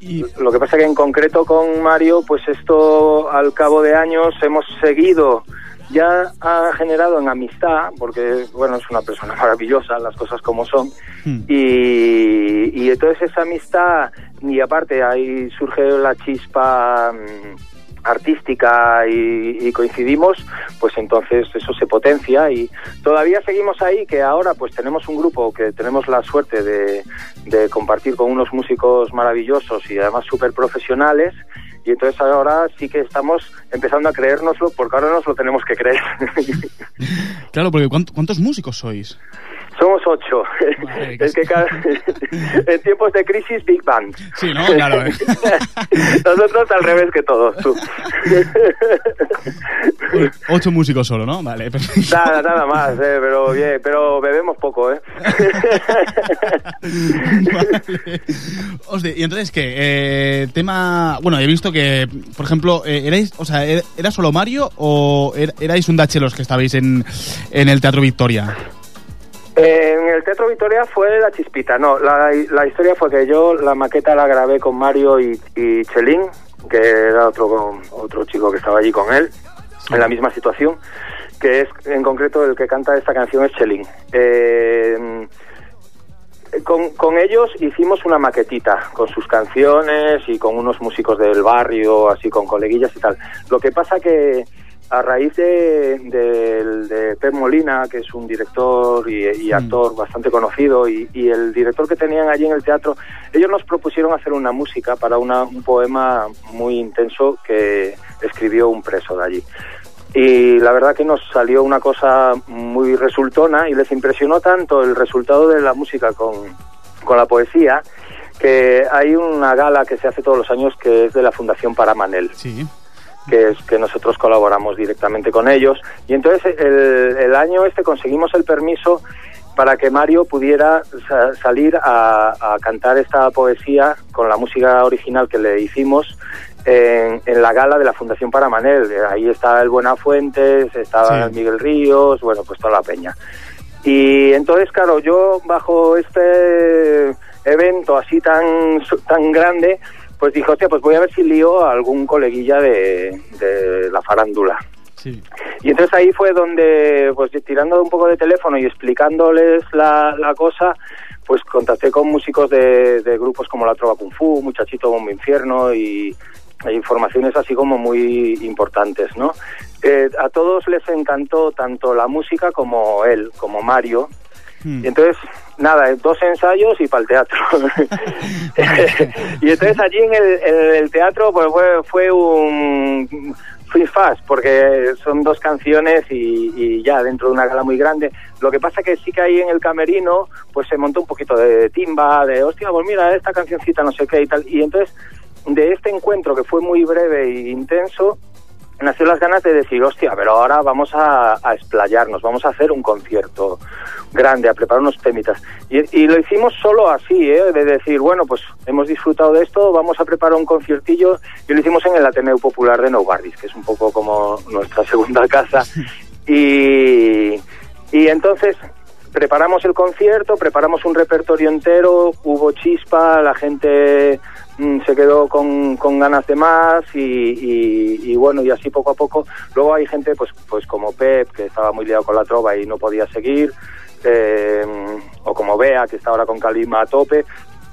[SPEAKER 2] Y,
[SPEAKER 11] Lo que pasa que en concreto con Mario, pues esto al cabo de años hemos seguido, ya ha generado en amistad, porque bueno, es una persona maravillosa, las cosas como son,
[SPEAKER 2] Hmm.
[SPEAKER 11] y, y entonces esa amistad, y aparte ahí surge la chispa mm, artística y, coincidimos, pues entonces eso se potencia y todavía seguimos ahí, que ahora pues tenemos un grupo que tenemos la suerte de, de compartir con unos músicos maravillosos y además súper profesionales. Y entonces ahora sí que estamos empezando a creérnoslo porque ahora nos lo tenemos que creer.
[SPEAKER 2] Claro, porque ¿cuánto- ¿cuántos músicos sois?
[SPEAKER 11] Somos ocho.
[SPEAKER 2] Madre,
[SPEAKER 11] es que cada- en tiempos de crisis, Big Bang.
[SPEAKER 2] Sí, ¿no? Claro. ¿eh?
[SPEAKER 11] Nosotros al revés que todos, tú.
[SPEAKER 2] Ocho músicos solo, ¿no? Vale, perfecto.
[SPEAKER 11] nada, nada más, eh, pero bien, pero bebemos poco, ¿eh?
[SPEAKER 2] Vale. Hostia, y entonces, ¿qué? Eh, tema... Bueno, he visto que, por ejemplo, eh, ¿erais, o sea, ¿era solo Mario o er- erais un Dache los que estabais en, en el Teatro Victoria?
[SPEAKER 11] En el Teatro Victoria fue la chispita, no, la, la historia fue que yo la maqueta la grabé con Mario y, y Chelín, que era otro, otro chico que estaba allí con él, en la misma situación, que es en concreto el que canta esta canción es Chelín. Eh, con, con ellos hicimos una maquetita con sus canciones y con unos músicos del barrio, así con coleguillas y tal. Lo que pasa que a raíz de, de, de Pep Molina, que es un director y, y actor bastante conocido, y, y el director que tenían allí en el teatro, ellos nos propusieron hacer una música para una- un poema muy intenso que escribió un preso de allí. Y la verdad que nos salió una cosa muy resultona y les impresionó tanto el resultado de la música con, con la poesía que hay una gala que se hace todos los años que es de la Fundación Paramanel
[SPEAKER 2] Sí.
[SPEAKER 11] Que es que nosotros colaboramos directamente con ellos. Y entonces el, el año este conseguimos el permiso para que Mario pudiera sa- salir a, a cantar esta poesía con la música original que le hicimos en, en la gala de la Fundación Paramanel. Ahí está el Buenafuentes, estaba
[SPEAKER 2] Sí.
[SPEAKER 11] Miguel Ríos, bueno, pues toda la peña. Y entonces, claro, yo bajo este evento así tan, tan grande, pues dije, hostia, pues voy a ver si lío a algún coleguilla de, de la farándula.
[SPEAKER 2] Sí.
[SPEAKER 11] Y entonces ahí fue donde, pues tirando un poco de teléfono y explicándoles la, la cosa, pues contacté con músicos de, de grupos como La Trova Kung Fu, Muchachito Bombo Infierno y, e informaciones así como muy importantes, ¿no? Eh, a todos les encantó tanto la música como él, como Mario,
[SPEAKER 2] Hmm.
[SPEAKER 11] y entonces nada, dos ensayos y para el teatro. y entonces allí en el, en el teatro pues fue, fue un free fast porque son dos canciones y, y ya dentro de una gala muy grande. Lo que pasa que sí que ahí en el camerino pues se montó un poquito de timba, de hostia, pues mira, esta cancioncita no sé qué y tal. Y entonces de este encuentro que fue muy breve e intenso, nació las ganas de decir, hostia, pero ahora vamos a, a explayarnos, vamos a hacer un concierto grande, a preparar unos temitas. Y, lo hicimos solo así, ¿eh? de decir, bueno, pues hemos disfrutado de esto, vamos a preparar un conciertillo, y lo hicimos en el Ateneo Popular de Novartis, que es un poco como nuestra segunda casa. Y, y entonces preparamos el concierto, preparamos un repertorio entero, hubo chispa, la gente se quedó con, con ganas de más y, y- y bueno, y así poco a poco. Luego hay gente pues, pues como Pep, que estaba muy liado con la trova y no podía seguir, eh, o como Bea, que está ahora con Kalima a tope.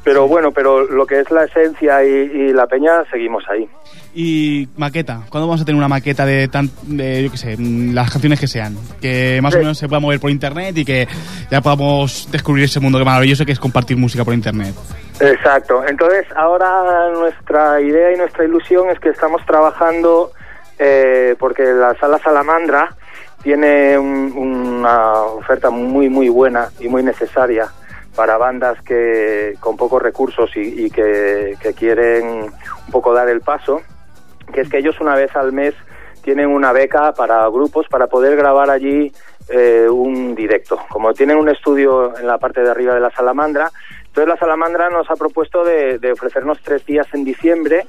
[SPEAKER 11] Pero bueno, pero lo que es la esencia y, y la peña, seguimos ahí.
[SPEAKER 2] Y maqueta, ¿cuándo vamos a tener una maqueta de, tan, de yo qué sé, mm, las canciones que sean? Que más o menos se pueda mover por internet y que ya podamos descubrir ese mundo que maravilloso que es compartir música por internet.
[SPEAKER 11] Exacto. Entonces, ahora nuestra idea y nuestra ilusión es que estamos trabajando eh, porque la sala Salamandra tiene un- una oferta muy, muy buena y muy necesaria para bandas que con pocos recursos y, y que, quieren un poco dar el paso, que es que ellos una vez al mes tienen una beca para grupos para poder grabar allí eh, un directo. Como tienen un estudio en la parte de arriba de la Salamandra, entonces la Salamandra nos ha propuesto de, de ofrecernos tres días en diciembre,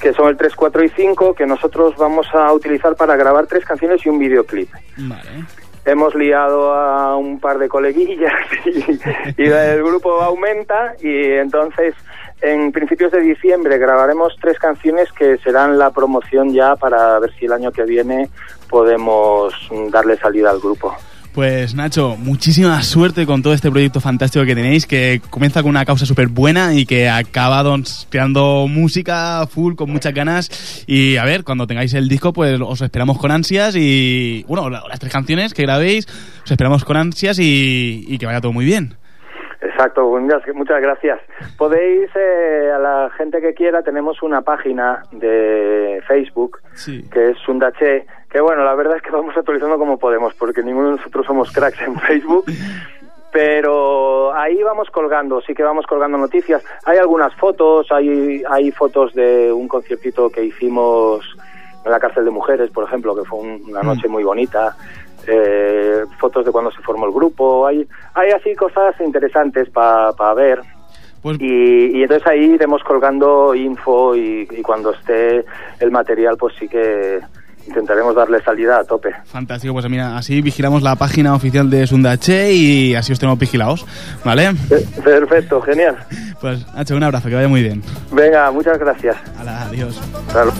[SPEAKER 11] que son el 3, 4 y 5, que nosotros vamos a utilizar para grabar tres canciones y un videoclip.
[SPEAKER 2] Vale.
[SPEAKER 11] Hemos liado a un par de coleguillas y, el grupo aumenta y entonces en principios de diciembre grabaremos tres canciones que serán la promoción ya para ver si el año que viene podemos darle salida al grupo.
[SPEAKER 2] Pues Nacho, muchísima suerte con todo este proyecto fantástico que tenéis, que comienza con una causa súper buena y que acaba creando música full, con muchas ganas. Y a ver, cuando tengáis el disco, pues os esperamos con ansias y, bueno, la- las tres canciones que grabéis, os esperamos con ansias y, y que vaya todo muy bien.
[SPEAKER 11] Exacto, muchas, muchas gracias. Podéis, eh, a la gente que quiera, tenemos una página de Facebook
[SPEAKER 2] Sí.
[SPEAKER 11] que es Sundache, que bueno, la verdad es que vamos actualizando como podemos, porque ninguno de nosotros somos cracks en Facebook, pero ahí vamos colgando, sí que vamos colgando noticias. Hay algunas fotos, hay, hay fotos de un conciertito que hicimos en la cárcel de mujeres, por ejemplo, que fue un- una noche muy bonita. Eh, fotos de cuando se formó el grupo, hay, hay así cosas interesantes para ver.
[SPEAKER 2] Pues
[SPEAKER 11] Y, y entonces ahí iremos colgando info y, y cuando esté el material, pues sí que intentaremos darle salida a tope.
[SPEAKER 2] fantástico, pues mira, así vigilamos la página oficial de Sundache y así os tenemos vigilados, ¿vale?
[SPEAKER 11] Perfecto, genial.
[SPEAKER 2] Pues Nacho, un abrazo, que vaya muy bien.
[SPEAKER 11] Venga, muchas gracias.
[SPEAKER 2] Hala, adiós.
[SPEAKER 11] Luego.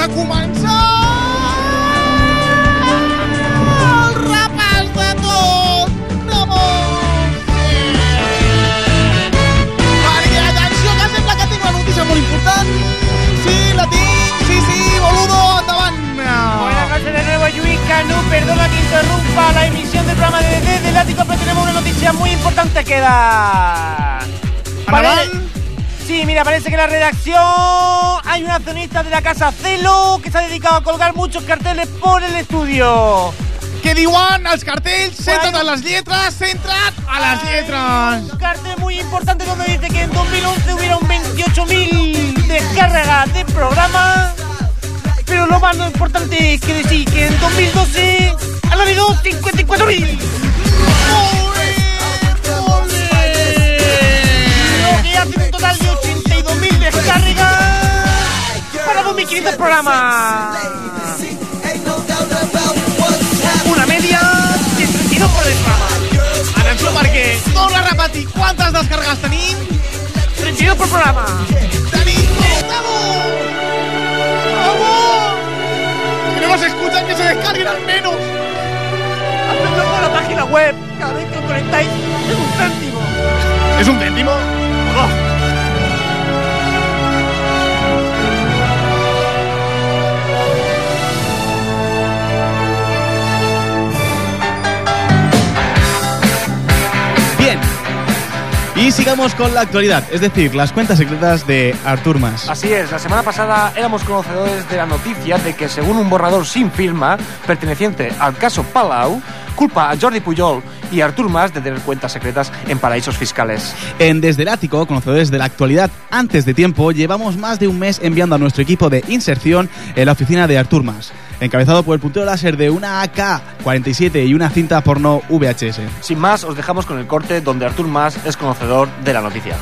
[SPEAKER 2] Torna a començar el repàs de tot de Perquè, atenció, que sembla que tinc una notícia molt important. Sí, la tinc, sí, sí, boludo, endavant.
[SPEAKER 6] Buenas noches de nuevo, Yuica. No, perdona que interrumpa la emisión del programa de Desde el Ático, pero tenemos una noticia muy importante que dar.
[SPEAKER 2] Endavant.
[SPEAKER 6] Sí, mira, parece que en la redacción hay un accionista de la casa Celo que se ha dedicado a colgar muchos carteles por el estudio.
[SPEAKER 2] Què diuen els cartells? Centra't a les lletres, centra't a les lletres.
[SPEAKER 6] Un cartel muy importante donde dice que en 2011 hubieron 28.000 descargas de programa. Pero lo más importante es que decir que en 2012 han habido 54.000. que ya tiene un total de 82.000 descargas para 2.500 programas. Una media de 32 por programa.
[SPEAKER 2] Atenció perquè torna a repetir quantes descarregues tenim.
[SPEAKER 6] 32 per programa.
[SPEAKER 2] Tenim 32! ¡Bravo!
[SPEAKER 6] Que no nos escuchan, que se descarguen al menos. Hacedlo por la página web. Cada vez que conectáis es un céntimo.
[SPEAKER 2] ¿Es un céntimo? ¿O Y sigamos con la actualidad, es decir, las cuentas secretas de Artur Mas.
[SPEAKER 5] Así es, la semana pasada éramos conocedores de la noticia de que según un borrador sin firma perteneciente al caso Palau, culpa a Jordi Pujol y Artur Mas de tener cuentas secretas en paraísos fiscales.
[SPEAKER 2] En Desde el Ático, conocedores de la actualidad antes de tiempo, llevamos más de un mes enviando a nuestro equipo de inserción en la oficina de Artur Mas, encabezado por el puntero láser de una AK-47 y una cinta porno VHS.
[SPEAKER 5] Sin más, os dejamos con el corte donde Artur Mas es conocedor de la noticia.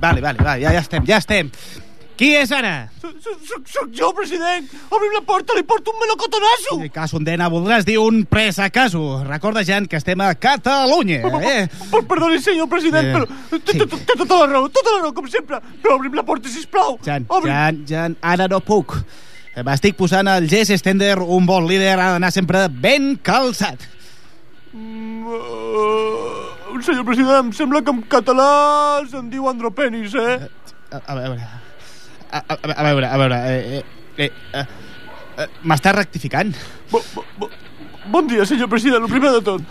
[SPEAKER 2] Vale, vale, vale, ja estem, ja estem. Qui és ara?
[SPEAKER 6] Soc, jo, president. Obrim la porta, li porto un melocotonasso.
[SPEAKER 2] Eh, Cas condena, voldràs dir un pres a caso. Recorda, Jan, que estem a Catalunya, eh?
[SPEAKER 6] Per, perdoni, senyor president,
[SPEAKER 2] Eh,
[SPEAKER 6] però té, tota la raó, tota la raó, com sempre. Però obrim la porta, sisplau.
[SPEAKER 2] Jan. Jan, Jan, ara no puc. Eh, M'estic posant el Jess Stender, un bon líder ha d'anar sempre ben calçat.
[SPEAKER 6] Mm, uh, senyor president, em sembla que en català se'n diu andropenis, eh?
[SPEAKER 2] A, a veure... A, a, a veure, a veure... Eh, eh, eh, eh, eh, M'estàs rectificant?
[SPEAKER 6] Bo, bo, bo, bon dia, senyor president, el primer de tot.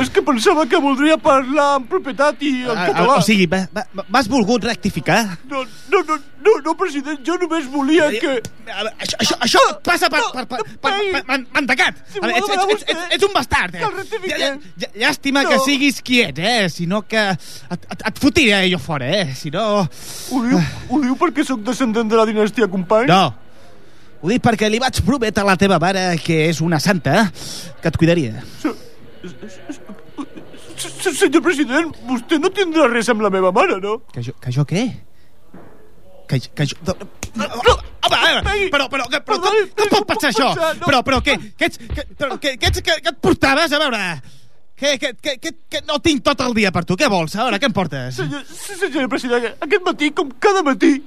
[SPEAKER 6] És que pensava que voldria parlar en propietat i en
[SPEAKER 2] Ah,
[SPEAKER 6] català.
[SPEAKER 2] o sigui, m'has volgut rectificar?
[SPEAKER 6] No, no, no, no, no, president, jo només volia que...
[SPEAKER 2] A veure, Això, això, això et passa per... per, per, per, per, mantecat.
[SPEAKER 6] Si
[SPEAKER 2] veure, ets, ets, ets, ets, ets un bastard, eh?
[SPEAKER 6] Que
[SPEAKER 2] Llàstima
[SPEAKER 6] No.
[SPEAKER 2] que siguis quiet, eh? Si no que et, et, et fotiré jo fora, eh? Si no...
[SPEAKER 6] Ho diu, ho diu perquè sóc descendent de la dinastia Company?
[SPEAKER 2] No. Ho dic perquè li vaig prometre a la teva mare, que és una santa, que et cuidaria.
[SPEAKER 6] Senyor president, vostè no tindrà res amb la meva mare, no?
[SPEAKER 2] Que jo, que jo què? Que, que jo... No, no, home, però, però, que, però, com, com pot passar això? Però, però, què, què ets, que, però, ets, que, que et portaves? A veure, que, que, que, que, que no tinc tot el dia per tu. Què vols? A veure, què em portes?
[SPEAKER 6] Senyor, senyor president, aquest matí, com cada matí,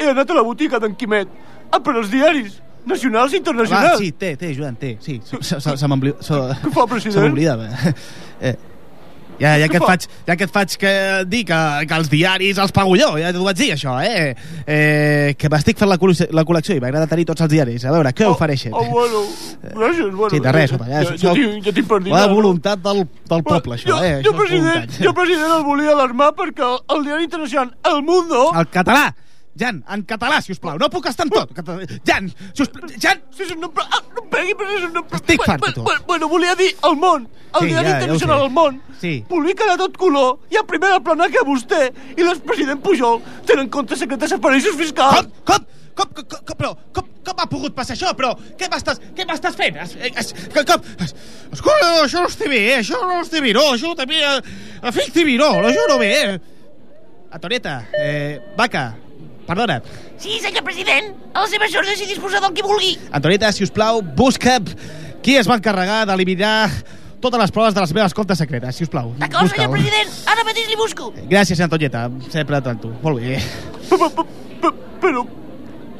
[SPEAKER 6] he anat a la botiga d'en Quimet a per els diaris nacionals i
[SPEAKER 2] Va,
[SPEAKER 6] internacionals.
[SPEAKER 2] sí, té, té, Joan, té, sí. Se, se, se, se m'oblida-
[SPEAKER 6] Què fa, president?
[SPEAKER 2] se m'oblidava. Eh, ja, ja, que et faig, ja que et faig que dir que, que els diaris els pago jo, ja t'ho vaig dir, això, eh? eh que m'estic fent la, la col·lecció i m'agrada tenir tots els diaris. A veure, què ofereixen?
[SPEAKER 6] Oh, bueno, gràcies, bueno.
[SPEAKER 2] Sí, de res, home, ja,
[SPEAKER 6] ja, ja, tinc, ja tinc per dir.
[SPEAKER 2] La voluntat del, del poble, això,
[SPEAKER 6] jo,
[SPEAKER 2] eh?
[SPEAKER 6] jo,
[SPEAKER 2] Això és
[SPEAKER 6] president, jo, president, el volia alarmar perquè el, el diari internacional El Mundo...
[SPEAKER 2] El català! Jan, en català, si us plau. No puc estar en tot. Jan, si us plau. Jan!
[SPEAKER 6] Sí, sí, no, em- ah, no em pegui, president. No, em-
[SPEAKER 2] Estic fart de
[SPEAKER 6] bueno, bueno, bueno, volia dir El Món. El
[SPEAKER 2] Sí,
[SPEAKER 6] diari
[SPEAKER 2] ja,
[SPEAKER 6] internacional
[SPEAKER 2] sé.
[SPEAKER 6] El Món
[SPEAKER 2] Sí.
[SPEAKER 6] publica de tot color i a primera plana que vostè i l'expresident Pujol tenen comptes secretes a paraïsos fiscals.
[SPEAKER 2] Com? Com? Com, com, com, però, com, com ha pogut passar això? Però què m'estàs què m'estàs fent? Es, es, com, com, es, escolta, això no està bé, eh? Això no està bé, no, això també... Eh, Efecti no, això no ve, eh? Antonieta, eh, vaca, perdona.
[SPEAKER 12] Sí, senyor president, a les seves ordres i disposar del que vulgui.
[SPEAKER 2] Antonieta, si us plau, busca qui es va encarregar d'eliminar totes les proves de les meves comptes secretes, si us plau.
[SPEAKER 12] D'acord, senyor president, ara mateix li busco.
[SPEAKER 2] Gràcies, Antonieta, sempre a tu. Molt bé.
[SPEAKER 6] Però,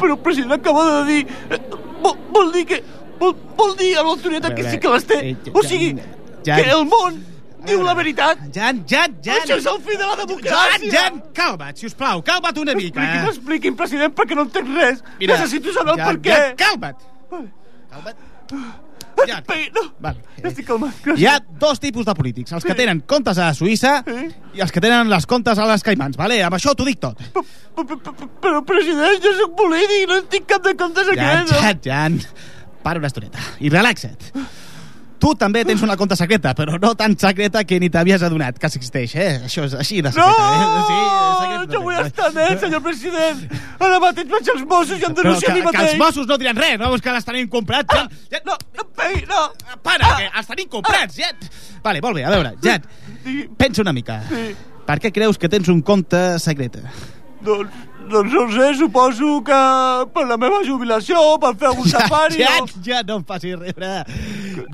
[SPEAKER 6] però, president, acaba de dir... eh, Vol, vol dir que... Vol, vol dir a l'autoritat que sí que les té.
[SPEAKER 2] Eh,
[SPEAKER 6] O sigui, que el món diu la veritat.
[SPEAKER 2] Jan, Jan, Jan.
[SPEAKER 6] Això és el fi de la democràcia.
[SPEAKER 2] Jan, Jan, calma't, si us plau, calma't una mica.
[SPEAKER 6] Expliqui'm, expliqui'm, president, perquè no entenc res.
[SPEAKER 2] Mira,
[SPEAKER 6] Necessito saber el per què.
[SPEAKER 2] Jan, calma't. Calma't.
[SPEAKER 6] Jan. No,
[SPEAKER 2] Vale.
[SPEAKER 6] ja estic calmat. Gràcies.
[SPEAKER 2] Hi ha dos tipus de polítics, els que tenen comptes a Suïssa i els que tenen les comptes a les Caimans, vale? Amb això t'ho dic tot.
[SPEAKER 6] Però, president, jo sóc polític, no tinc cap de comptes
[SPEAKER 2] Jan,
[SPEAKER 6] aquest.
[SPEAKER 2] Jan, Jan, para una estoneta i relaxa't. Tu també tens una compta secreta, però no tan secreta que ni t'havies adonat que existeix, eh? Això és així de
[SPEAKER 6] No!
[SPEAKER 2] secreta, eh? Sí, secret,
[SPEAKER 6] Jo vull estar net, senyor president. Ara mateix vaig als Mossos i em denuncio
[SPEAKER 2] que,
[SPEAKER 6] a mi
[SPEAKER 2] que
[SPEAKER 6] mateix.
[SPEAKER 2] els Mossos no diran res, no? És que els tenim comprats, Jan. Jan
[SPEAKER 6] no, no em pegui, no.
[SPEAKER 2] Para, que els tenim comprats, Jan. Vale, molt bé, a veure, Jan, pensa una mica.
[SPEAKER 6] Sí.
[SPEAKER 2] Per què creus que tens un compte secret?
[SPEAKER 6] Doncs
[SPEAKER 5] doncs no sé, suposo que per la meva jubilació, per fer algun safari...
[SPEAKER 2] Jan,
[SPEAKER 5] o-
[SPEAKER 2] Jan, no em facis riure.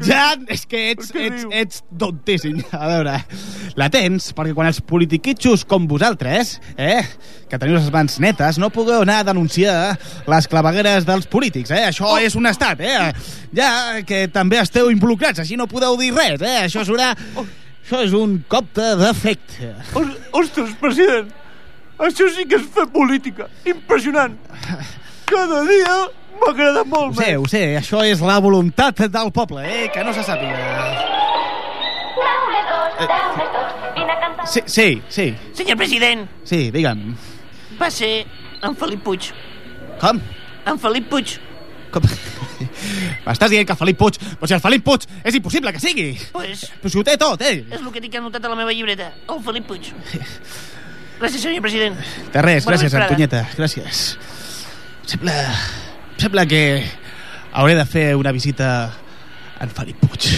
[SPEAKER 2] Jan, és que ets,
[SPEAKER 5] Què
[SPEAKER 2] ets,
[SPEAKER 5] diu?
[SPEAKER 2] ets tontíssim. A veure, la tens perquè quan els politiquitxos com vosaltres, eh, que teniu les mans netes, no pugueu anar a denunciar les clavegueres dels polítics, eh? Això
[SPEAKER 5] Oh.
[SPEAKER 2] és un estat, eh? Ja que també esteu involucrats, així no podeu dir res, eh? Això serà... Això és un copte d'efecte.
[SPEAKER 5] Os- Ostres, president, això sí que és fer política. Impressionant. Cada dia m'agrada
[SPEAKER 2] Ho
[SPEAKER 5] molt
[SPEAKER 2] sé,
[SPEAKER 5] més.
[SPEAKER 2] ho sé, això és la voluntat del poble, eh? Que no se sàpiga. Sí, sí, sí,
[SPEAKER 12] Senyor president,
[SPEAKER 2] sí, digue'm.
[SPEAKER 12] va ser en Felip Puig.
[SPEAKER 2] Com?
[SPEAKER 12] En Felip Puig.
[SPEAKER 2] Com? M'estàs dient que Felip Puig... Però si el Felip Puig és impossible que sigui!
[SPEAKER 12] Pues
[SPEAKER 2] Però si ho té tot, eh?
[SPEAKER 12] és el que tinc anotat a la meva llibreta. El Felip Puig. Gràcies, senyor president.
[SPEAKER 2] De res,
[SPEAKER 12] Bona
[SPEAKER 2] gràcies,
[SPEAKER 12] vesprada.
[SPEAKER 2] Antonyeta, gràcies. Em Sembla... em Sembla que hauré de fer una visita a en Felip Puig.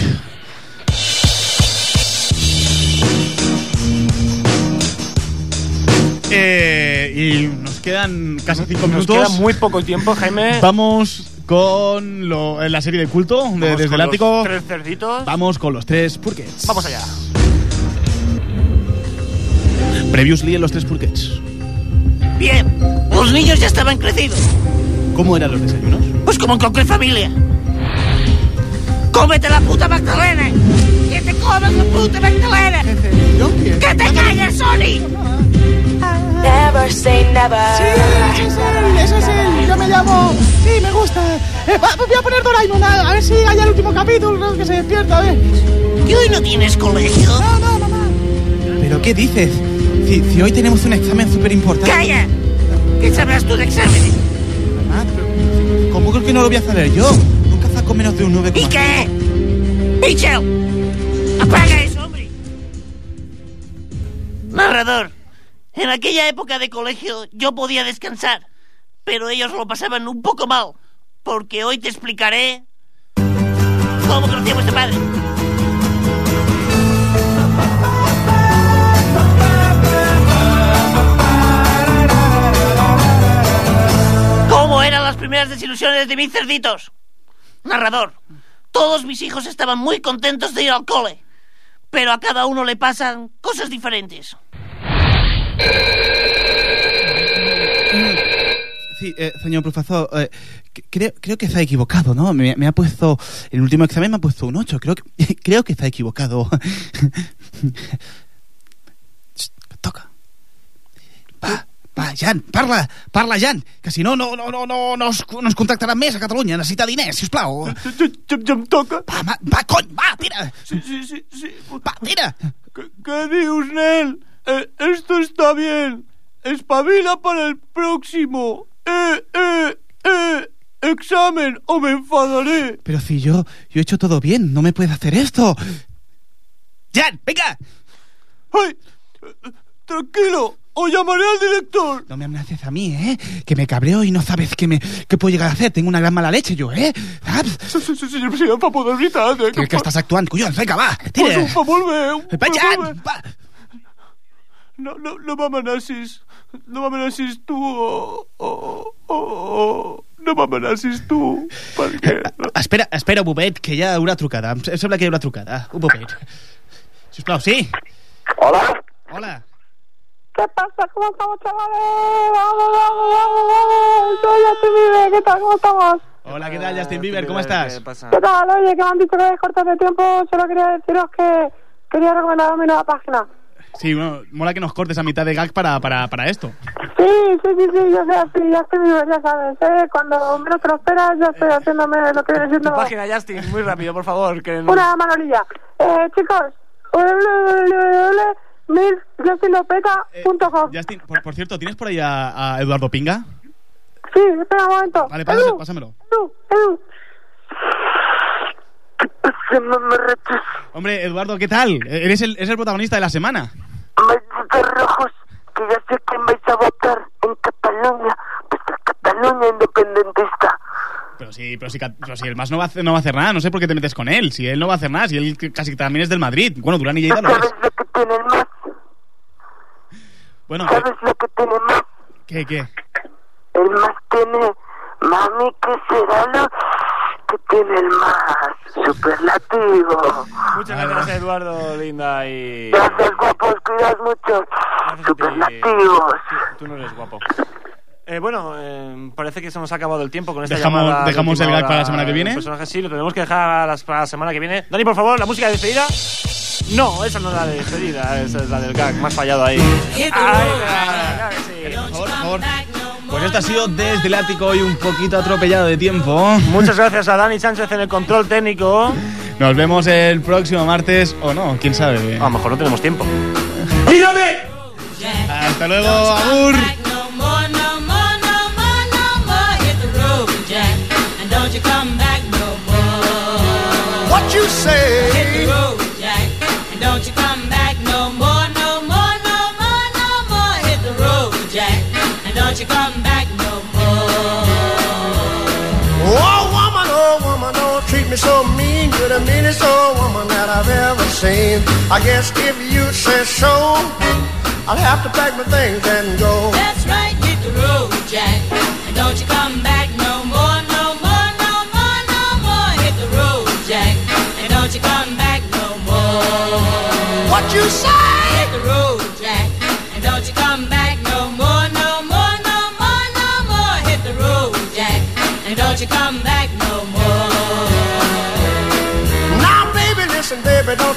[SPEAKER 2] Eh, y nos quedan casi cinco
[SPEAKER 5] Nos
[SPEAKER 2] minutos.
[SPEAKER 5] queda muy poco tiempo, Jaime.
[SPEAKER 2] Vamos con lo- la serie de culto de- desde
[SPEAKER 5] con
[SPEAKER 2] el
[SPEAKER 5] los
[SPEAKER 2] ático.
[SPEAKER 5] Tres cerditos.
[SPEAKER 2] Vamos con los tres purquets.
[SPEAKER 5] Vamos allá.
[SPEAKER 2] Previously en los tres purquets.
[SPEAKER 12] Bien, los niños ya estaban crecidos.
[SPEAKER 2] ¿Cómo eran los desayunos?
[SPEAKER 12] Pues como en cualquier familia. ¡Cómete la puta Magdalena! ¡Que te comas la puta Magdalena! ¡Que te calles, Sony!
[SPEAKER 13] Never say never.
[SPEAKER 2] ese es él, ese es él. Yo me llamo. Sí, me gusta. Eh, voy a poner Doraemon, a, ver si hay el último capítulo, que se despierta, a ver.
[SPEAKER 12] ¿Que hoy no tienes colegio?
[SPEAKER 2] No, no, mamá. ¿Pero qué dices? Si, si hoy tenemos un examen súper importante.
[SPEAKER 12] ¡Calla! ¿Qué sabrás tú de exámenes?
[SPEAKER 2] Mamá, pero ¿Cómo creo que no lo voy a saber yo? Nunca saco menos de un 9.
[SPEAKER 12] ¿Y qué? ¡Michel! ¡Apaga eso, hombre! Narrador, en aquella época de colegio yo podía descansar, pero ellos lo pasaban un poco mal, porque hoy te explicaré cómo conocí a padre. Eran las primeras desilusiones de mis cerditos? Narrador, todos mis hijos estaban muy contentos de ir al cole, pero a cada uno le pasan cosas diferentes.
[SPEAKER 2] Sí, eh, señor profesor, eh, creo, creo que ha equivocado, ¿no? Me, me ha puesto, el último examen me ha puesto un 8, creo que, creo que ha equivocado. Toca. Va, va, Jan, parla, parla, Jan, que si no, no, no, no, no, no, es, no ens més a Catalunya, necessita diners, sisplau.
[SPEAKER 5] Ja, ja, ja em toca.
[SPEAKER 2] Va, va, va, cony, va, tira,
[SPEAKER 5] Sí, sí, sí, sí.
[SPEAKER 2] va, tira.
[SPEAKER 5] ¿Qué, qué dios, Nel? Eh, esto está bien. Espabila para el próximo. Eh, eh, eh. Examen o me enfadaré.
[SPEAKER 2] Pero si yo, yo he hecho todo bien, no me puedes hacer esto. Jan, venga.
[SPEAKER 5] ¡Ay! Eh, Tranquilo, o llamaré al director.
[SPEAKER 2] No me amenaces a mí, ¿eh? Que me cabreo y no sabes qué, me, qué puedo llegar a hacer. Tengo una gran mala leche yo, ¿eh? Saps?
[SPEAKER 5] Sí, sí, sí, señor president, fa poder veritat. Eh,
[SPEAKER 2] Que, que estàs actuant, collons, vinga, va,
[SPEAKER 5] Pues
[SPEAKER 2] tira.
[SPEAKER 5] ho fa molt bé. ho
[SPEAKER 2] Va.
[SPEAKER 5] No, no, no m'amenacis. No m'amenacis tu o... o, o, o no m'amenacis tu. Perquè...
[SPEAKER 2] Espera, espera un moment, que hi ha una trucada. Em sembla que hi ha una trucada. Un moment. Sisplau, sí?
[SPEAKER 11] Hola.
[SPEAKER 2] Hola.
[SPEAKER 13] ¿Qué pasa? ¿Cómo estamos, chavales? Vamos, vamos, vamos, vamos. Soy Justin Bieber. ¿Qué tal? ¿Cómo estamos?
[SPEAKER 2] Hola, ¿qué tal, Justin Bieber? ¿Cómo estás?
[SPEAKER 5] ¿Qué pasa?
[SPEAKER 13] ¿Qué tal? Oye, que me han dicho que es corto de tiempo. Solo quería deciros que quería recomendar mi nueva página.
[SPEAKER 2] Sí, bueno, mola que nos cortes a mitad de gag para, para, para esto.
[SPEAKER 13] Sí, sí, sí, sí, yo sé así, Justin Bieber, ya sabes, ¿eh? Cuando menos te lo esperas, ya estoy haciéndome lo que viene siendo
[SPEAKER 5] Tu página, Justin, muy rápido, por favor. Que no-
[SPEAKER 13] una manolilla. Eh, chicos, www.milljustinlopeta.com
[SPEAKER 2] Justin, por, por cierto, ¿tienes por ahí a, a Eduardo Pinga?
[SPEAKER 13] Sí, espera un momento.
[SPEAKER 2] Vale, pásame- pásamelo.
[SPEAKER 13] Edu, Edu.
[SPEAKER 2] Hombre, Eduardo, ¿qué tal? Eres el, eres el protagonista de la semana.
[SPEAKER 13] Malditos rojos, que ya sé quién vais a votar en Cataluña, vuestra Cataluña independentista.
[SPEAKER 2] Pero sí, pero sí, pero si el más no va, a hacer, no va a hacer nada, no sé por qué te metes con él. Si él no va a hacer nada, si él que- casi también es del Madrid. Bueno, Durán y Lleida lo es.
[SPEAKER 13] ¿Sabes lo que tiene más?
[SPEAKER 2] Bueno,
[SPEAKER 13] ¿Sabes lo que tiene más?
[SPEAKER 2] ¿Qué, qué?
[SPEAKER 14] El más tiene, mami, ¿qué será lo que tiene el más superlativo?
[SPEAKER 5] Muchas gracias, Eduardo, linda y.
[SPEAKER 14] Gracias, guapos, cuidas mucho. Superlativos.
[SPEAKER 5] Tú no eres guapo. Eh, bueno, eh, parece que se nos ha acabado el tiempo con esta
[SPEAKER 2] Dejamos-
[SPEAKER 5] llamada de
[SPEAKER 2] dejamos el gag para la semana que viene.
[SPEAKER 5] personaje. Sí, lo tenemos que dejar para la semana que viene. Dani, por favor, la música de despedida. No, esa no es la de despedida, esa es la del gag. Más fallado ahí. Ay, claro sí.
[SPEAKER 2] Por favor, por favor. Pues esto ha sido desde el ático hoy un poquito atropellado de tiempo.
[SPEAKER 5] Muchas gracias a Dani Sánchez en el control técnico.
[SPEAKER 2] Nos vemos el próximo martes o no, quién sabe.
[SPEAKER 5] A lo mejor no tenemos tiempo.
[SPEAKER 2] Hasta luego, Agur.
[SPEAKER 15] What you say? Meanest old woman that I've ever seen. I guess if you say so, I'll have to pack my things and go.
[SPEAKER 16] That's right, hit the road, Jack, and don't you come back no more, no more, no more, no more. Hit the road, Jack, and don't you come back no more.
[SPEAKER 15] What you say?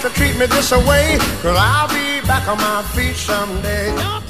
[SPEAKER 16] You
[SPEAKER 15] treat me this way. Cause I'll be back on my feet someday.